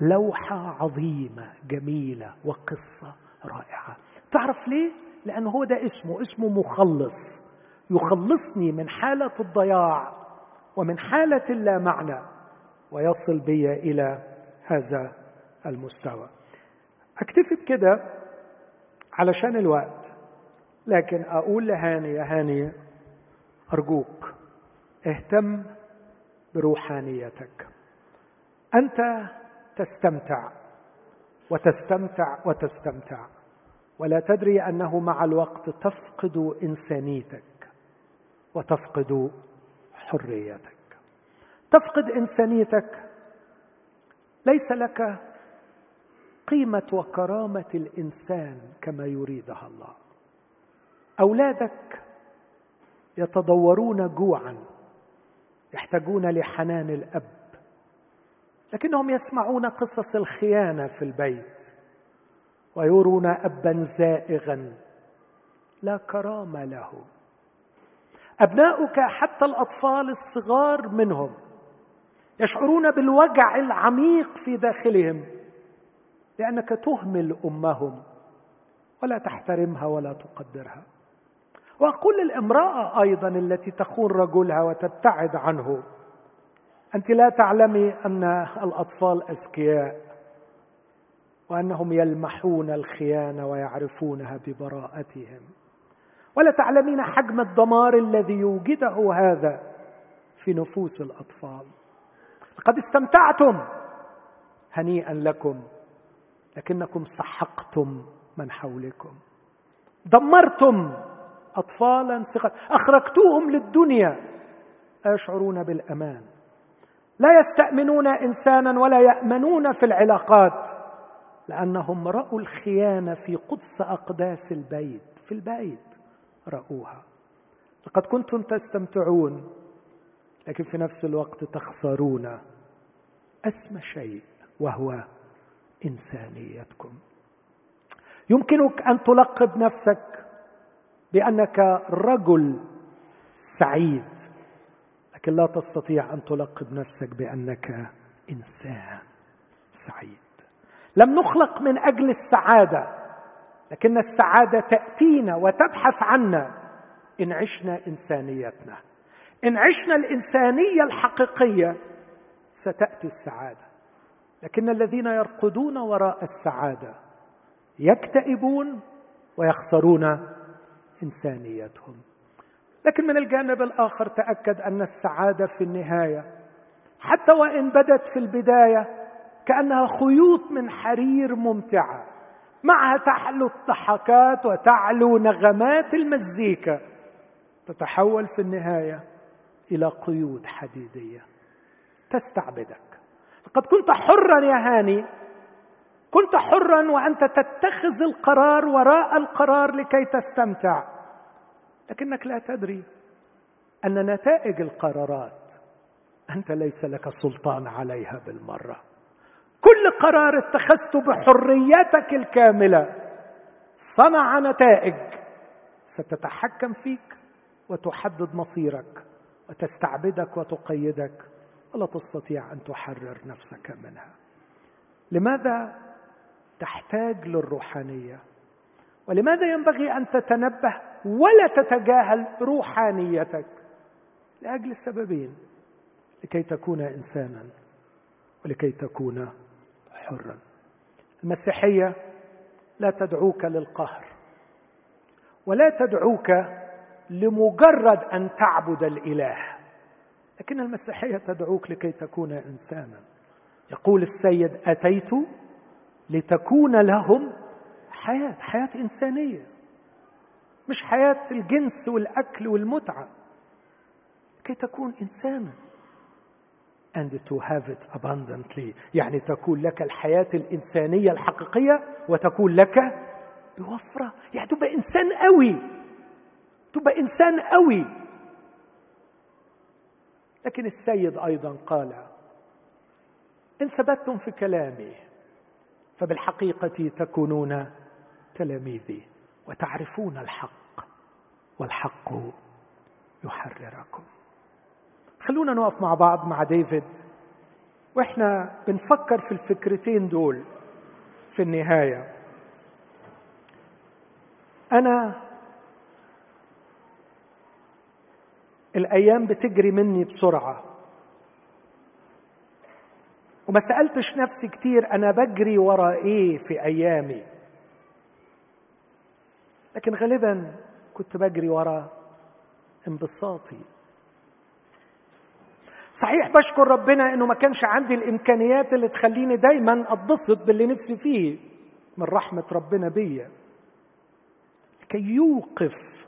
لوحة عظيمة جميلة وقصة رائعة. تعرف ليه؟ لأنه هو ده اسمه اسمه مخلص. يخلصني من حالة الضياع ومن حالة اللا معنى ويصل بي إلى هذا المستوى. أكتفي بكده علشان الوقت لكن أقول لهاني يا هاني أرجوك اهتم بروحانيتك. أنت تستمتع وتستمتع وتستمتع. ولا تدري أنه مع الوقت تفقد إنسانيتك وتفقد حريتك. تفقد إنسانيتك ليس لك قيمة وكرامة الإنسان كما يريدها الله. أولادك يتضورون جوعا يحتاجون لحنان الأب. لكنهم يسمعون قصص الخيانة في البيت ويرون أبا زائغا لا كرامة له. أبناؤك حتى الأطفال الصغار منهم يشعرون بالوجع العميق في داخلهم لأنك تهمل أمهم ولا تحترمها ولا تقدرها. وأقول للامرأة أيضا التي تخون رجلها وتبتعد عنه أنت لا تعلمي أن الأطفال اذكياء وأنهم يلمحون الخيانة ويعرفونها ببراءتهم. ولا تعلمين حجم الدمار الذي يوجده هذا في نفوس الأطفال. لقد استمتعتم هنيئا لكم لكنكم سحقتم من حولكم. دمرتم اطفالا صغار أخرجتوهم للدنيا لا يشعرون بالأمان. لا يستأمنون إنسانا ولا يأمنون في العلاقات لأنهم رأوا الخيانة في قدس أقداس البيت في البيت رأوها. لقد كنتم تستمتعون لكن في نفس الوقت تخسرون. أسمى شيء وهو إنسانيتكم. يمكنك أن تلقب نفسك بأنك رجل سعيد. لكن لا تستطيع أن تلقب نفسك بأنك إنسان سعيد. لم نخلق من أجل السعادة لكن السعادة تأتينا وتبحث عنا. إن عشنا إنسانيتنا إن عشنا الإنسانية الحقيقية ستأتي السعادة. لكن الذين يرقدون وراء السعادة يكتئبون ويخسرون إنسانيتهم. لكن من الجانب الآخر تأكد أن السعادة في النهاية حتى وإن بدت في البداية كأنها خيوط من حرير ممتعه معها تحلو الضحكات وتعلو نغمات المزيكا تتحول في النهاية إلى قيود حديدية. تستعبدك. لقد كنت حرا يا هاني كنت حرا وأنت تتخذ القرار وراء القرار لكي تستمتع. لكنك لا تدري أن نتائج القرارات أنت ليس لك سلطان عليها بالمرة. كل قرار اتخذته بحريتك الكاملة صنع نتائج ستتحكم فيك وتحدد مصيرك وتستعبدك وتقيدك ولا تستطيع أن تحرر نفسك منها. لماذا تحتاج للروحانية؟ ولماذا ينبغي أن تتنبه ولا تتجاهل روحانيتك لأجل السببين لكي تكون انسانا ولكي تكون حرا. المسيحية لا تدعوك للقهر ولا تدعوك لمجرد أن تعبد الإله لكن المسيحية تدعوك لكي تكون انسانا. يقول السيد أتيت لتكون لهم حياة حياة إنسانية. مش حياة الجنس والأكل والمتعة. كي تكون انسانا. And to have it abundantly. يعني تكون لك الحياة الإنسانية الحقيقية وتكون لك بوفرة. يعني تبقى إنسان قوي. تبقى إنسان قوي. لكن السيد أيضا قال إن ثبتتم في كلامي فبالحقيقة تكونون تلاميذي. وتعرفون الحق والحق يحرركم. خلونا نقف مع بعض مع ديفيد. وإحنا بنفكر في الفكرتين دول في النهاية. أنا الأيام بتجري مني بسرعة. وما سألتش نفسي كتير أنا بجري ورا إيه في أيامي. لكن غالبا كنت بجري ورا انبساطي. صحيح بشكر ربنا إنه ما كانش عندي الإمكانيات اللي تخليني دايما أتبسط باللي نفسي فيه من رحمة ربنا بيا. كي يوقف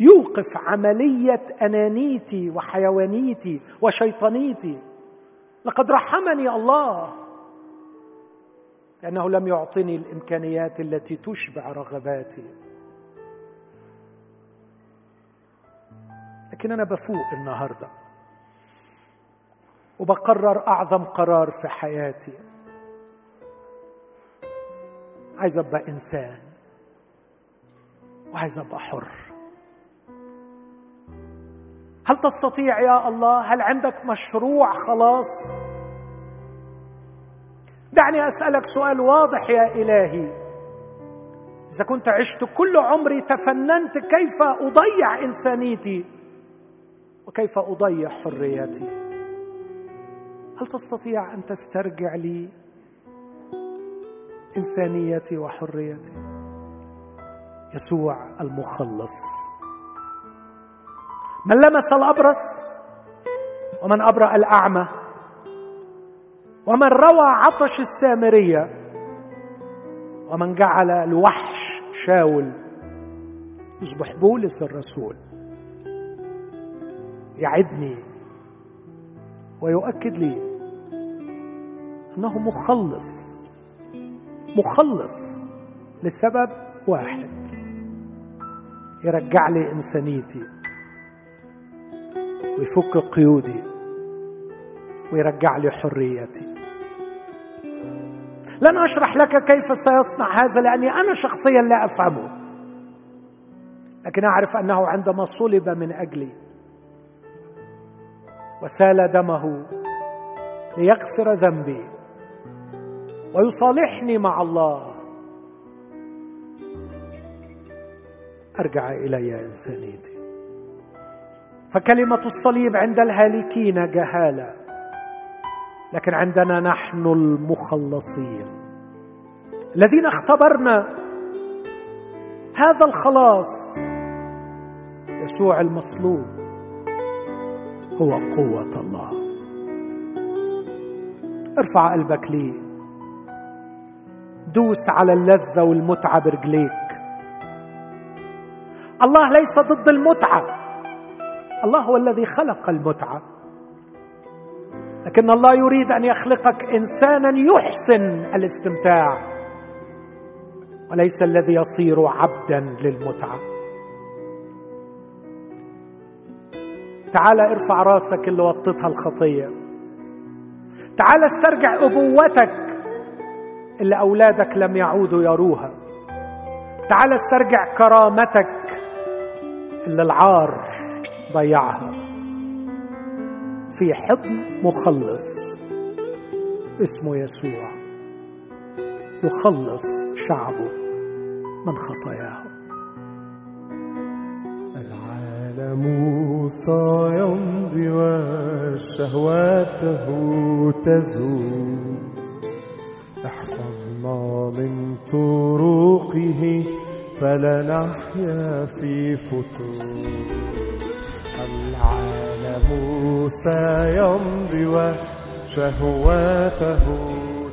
يوقف عملية أنانيتي وحيوانيتي وشيطانيتي. لقد رحمني الله. لأنه لم يعطني الإمكانيات التي تشبع رغباتي. لكن أنا بفوق النهارده. وبقرر أعظم قرار في حياتي. عايز أبقى إنسان. وعايز أبقى حر. هل تستطيع يا الله؟ هل عندك مشروع؟ خلاص. دعني أسألك سؤال واضح يا إلهي. إذا كنت عشت كل عمري تفننت كيف أضيع إنسانيتي؟ وكيف أضيع حريتي هل تستطيع أن تسترجع لي إنسانيتي وحريتي يسوع المخلص. من لمس الأبرص ومن أبرأ الأعمى ومن روى عطش السامرية ومن جعل الوحش شاول يصبح بولس الرسول يعدني ويؤكد لي أنه مخلص مخلص لسبب واحد يرجع لي إنسانيتي ويفك قيودي ويرجع لي حريتي. لن أشرح لك كيف سيصنع هذا لأني أنا شخصيا لا أفهمه. لكن أعرف أنه عندما صلب من أجلي وسال دمه ليغفر ذنبي ويصالحني مع الله أرجع إلي إنسانيتي. فكلمة الصليب عند الهالكين جهالة. لكن عندنا نحن المخلصين الذين اختبرنا هذا الخلاص. يسوع المصلوب هو قوة الله. ارفع قلبك لي. دوس على اللذة والمتعة برجليك. الله ليس ضد المتعة. الله هو الذي خلق المتعة. لكن الله يريد أن يخلقك إنسانا يحسن الاستمتاع وليس الذي يصير عبدا للمتعة. تعال ارفع راسك اللي وطتها الخطية. تعال استرجع أبوتك اللي أولادك لم يعودوا يروها. تعال استرجع كرامتك اللي العار ضيعها. في حضن مخلص. اسمه يسوع. يخلص شعبه من خطاياهم العالم سيمضي وشهواته تزول. احفظنا من طرقه فلا نحيا في فتور العالم سيمضي وشهواته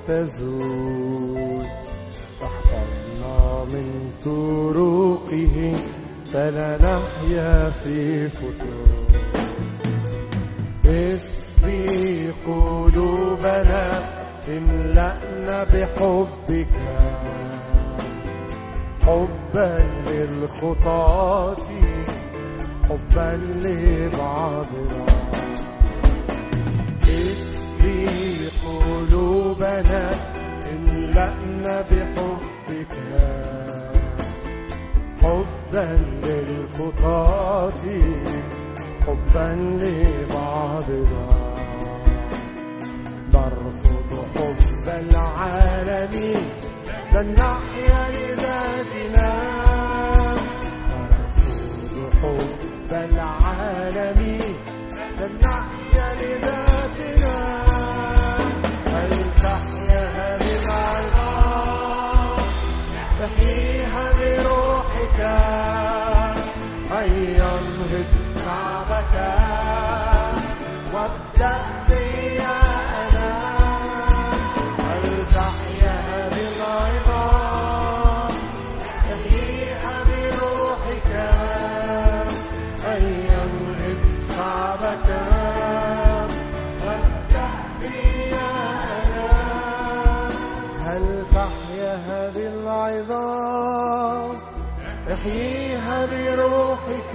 تزول. احفظنا من طرقه فلا نحيا في فتور اسقي قلوبنا املأنا بحبك. حبا للخطاة حبا لبعضنا. قلوبنا املأنا بحبك. حبا للخطاة حبا لبعضنا. نرفض حب العالمين لن نحيا لذاتنا. نرفض حب العالمين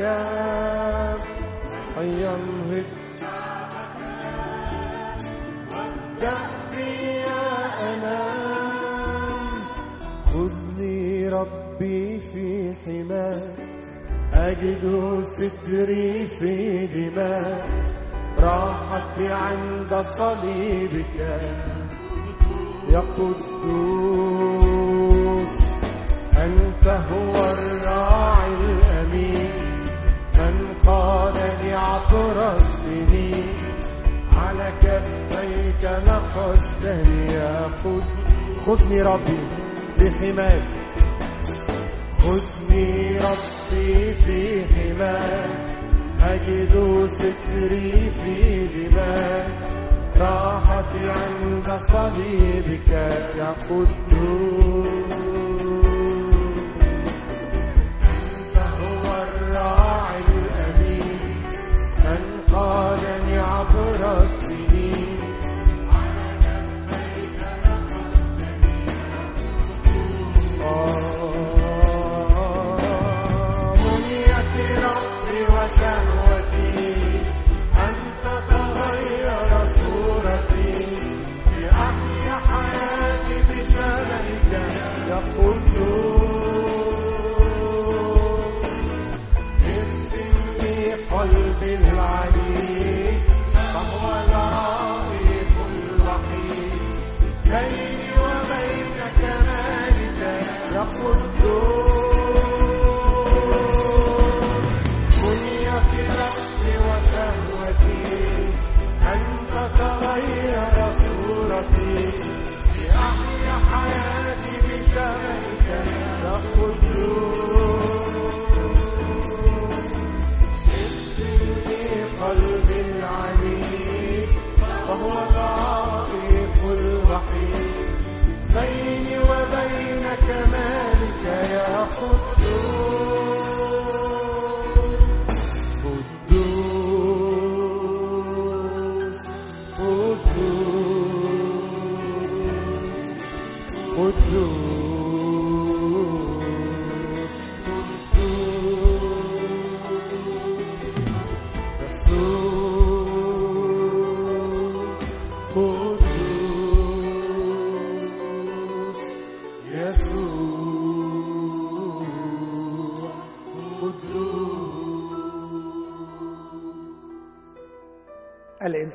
بروحك هيا انهض ابدأ فيا أنا خذني ربي في حماك أجد ستري في دماء. راحتي عند صليبك. يا قدوس أنت هو الراعي عبر السنين على كفيك نقشتني يا قدوس خذني ربي في حماك. خذني ربي في حماك. أجد ستري في دماك. راحتي عند صليبك يا قدوس.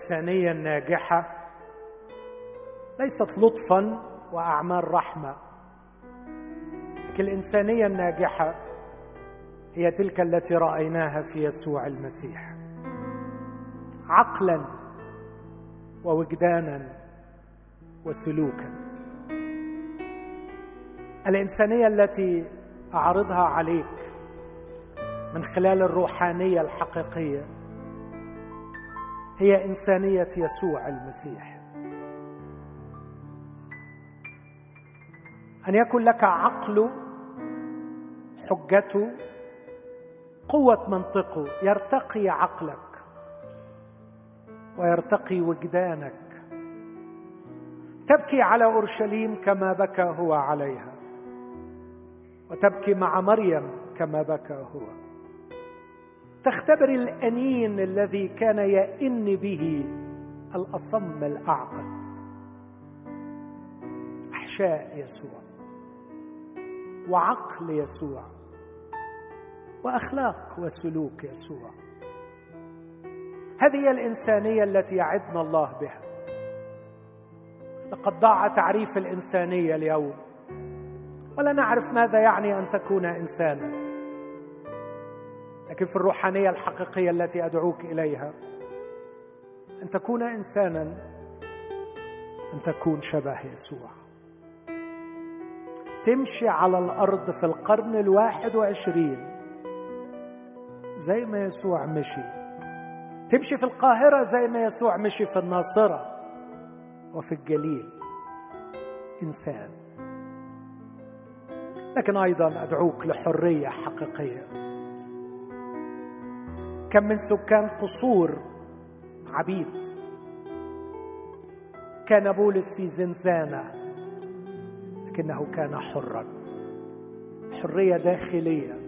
الانسانيه الناجحه ليست لطفا وأعمال رحمة لكن الانسانيه الناجحه هي تلك التي رأيناها في يسوع المسيح. عقلا ووجدانا وسلوكا. الإنسانية التي أعرضها عليك من خلال الروحانية الحقيقية هي إنسانية يسوع المسيح. أن يكن لك عقل حجته قوة منطقه يرتقي عقلك ويرتقي وجدانك. تبكي على أورشليم كما بكى هو عليها وتبكي مع مريم كما بكى هو. تختبر الأنين الذي كان يئن به الأصم الأعقد. أحشاء يسوع وعقل يسوع وأخلاق وسلوك يسوع. هذه هي الإنسانية التي يعدنا الله بها. لقد ضاع تعريف الإنسانية اليوم. ولا نعرف ماذا يعني أن تكون إنسانا. لكن في الروحانية الحقيقية التي أدعوك إليها أن تكون إنسانا أن تكون شبه يسوع. تمشي على الأرض في القرن الواحد وعشرين زي ما يسوع مشي. تمشي في القاهرة زي ما يسوع مشي في الناصرة وفي الجليل. إنسان. لكن أيضا أدعوك لحرية حقيقية. كم من سكان قصور عبيد. كان بولس في زنزانة لكنه كان حرا حرية داخلية.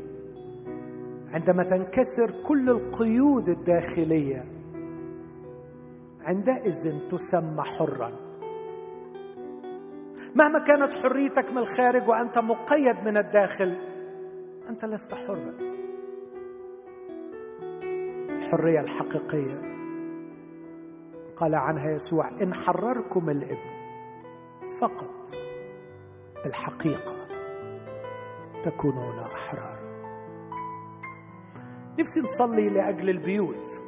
عندما تنكسر كل القيود الداخلية عندئذ تسمى حرا. مهما كانت حريتك من الخارج وأنت مقيد من الداخل أنت لست حرا. الحرية الحقيقية. قال عنها يسوع إن حرركم الابن فقط بالحقيقة تكونون احرارا نفسي نصلي لأجل البيوت.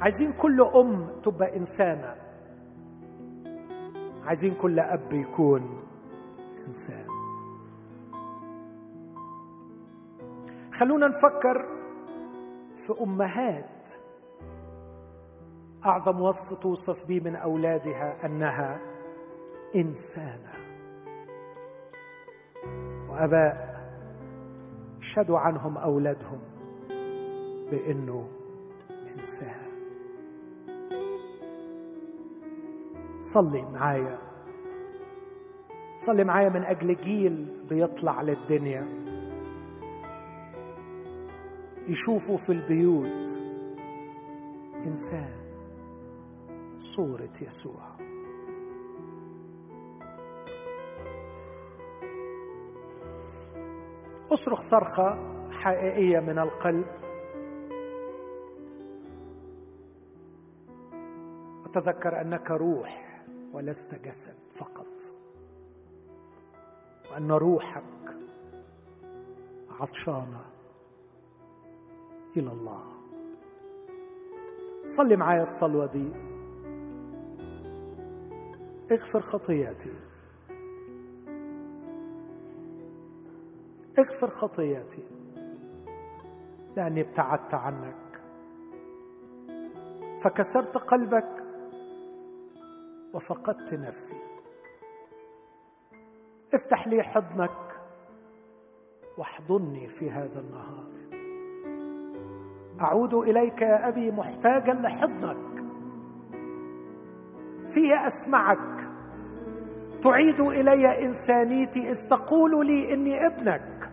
عايزين كل أم تبقى إنسانة. عايزين كل أب يكون إنسان. خلونا نفكر في أمهات. أعظم وصف توصف به من أولادها أنها إنسانة. واباء يشهدوا عنهم أولادهم بأنه إنسان. صلي معايا. صلي معايا من أجل جيل بيطلع للدنيا. يشوفوا في البيوت. إنسان صورة يسوع. أصرخ صرخة حقيقية من القلب. وتذكر أنك روح ولست جسد فقط وأن روحك عطشانة. إلى الله. صلي معايا الصلوة دي. اغفر خطياتي. اغفر خطياتي. لأني ابتعدت عنك. فكسرت قلبك. وفقدت نفسي. افتح لي حضنك. واحضني في هذا النهار. أعود إليك يا أبي محتاجا لحضنك. فيه أسمعك. تعيد إلي إنسانيتي إذ تقول لي إني ابنك.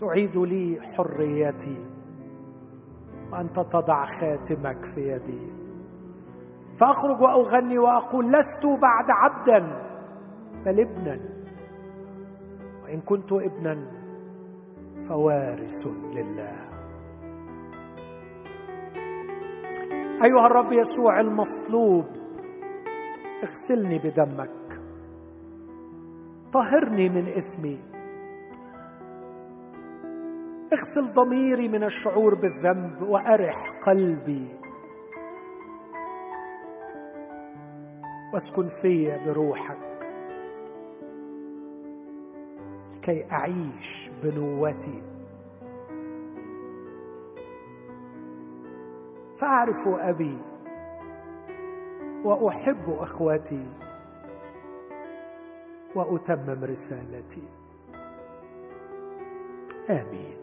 تعيد لي حريتي وأنت تضع خاتمك في يدي. فأخرج وأغني وأقول لست بعد عبدا بل ابنا. وإن كنت ابنا فوارث لله. أيها الرب يسوع المصلوب اغسلني بدمك. طهرني من إثمي. اغسل ضميري من الشعور بالذنب وأرح قلبي. واسكن في بروحك. كي أعيش بنوتي. فأعرف أبي وأحب اخواتي وأتمم رسالتي. آمين.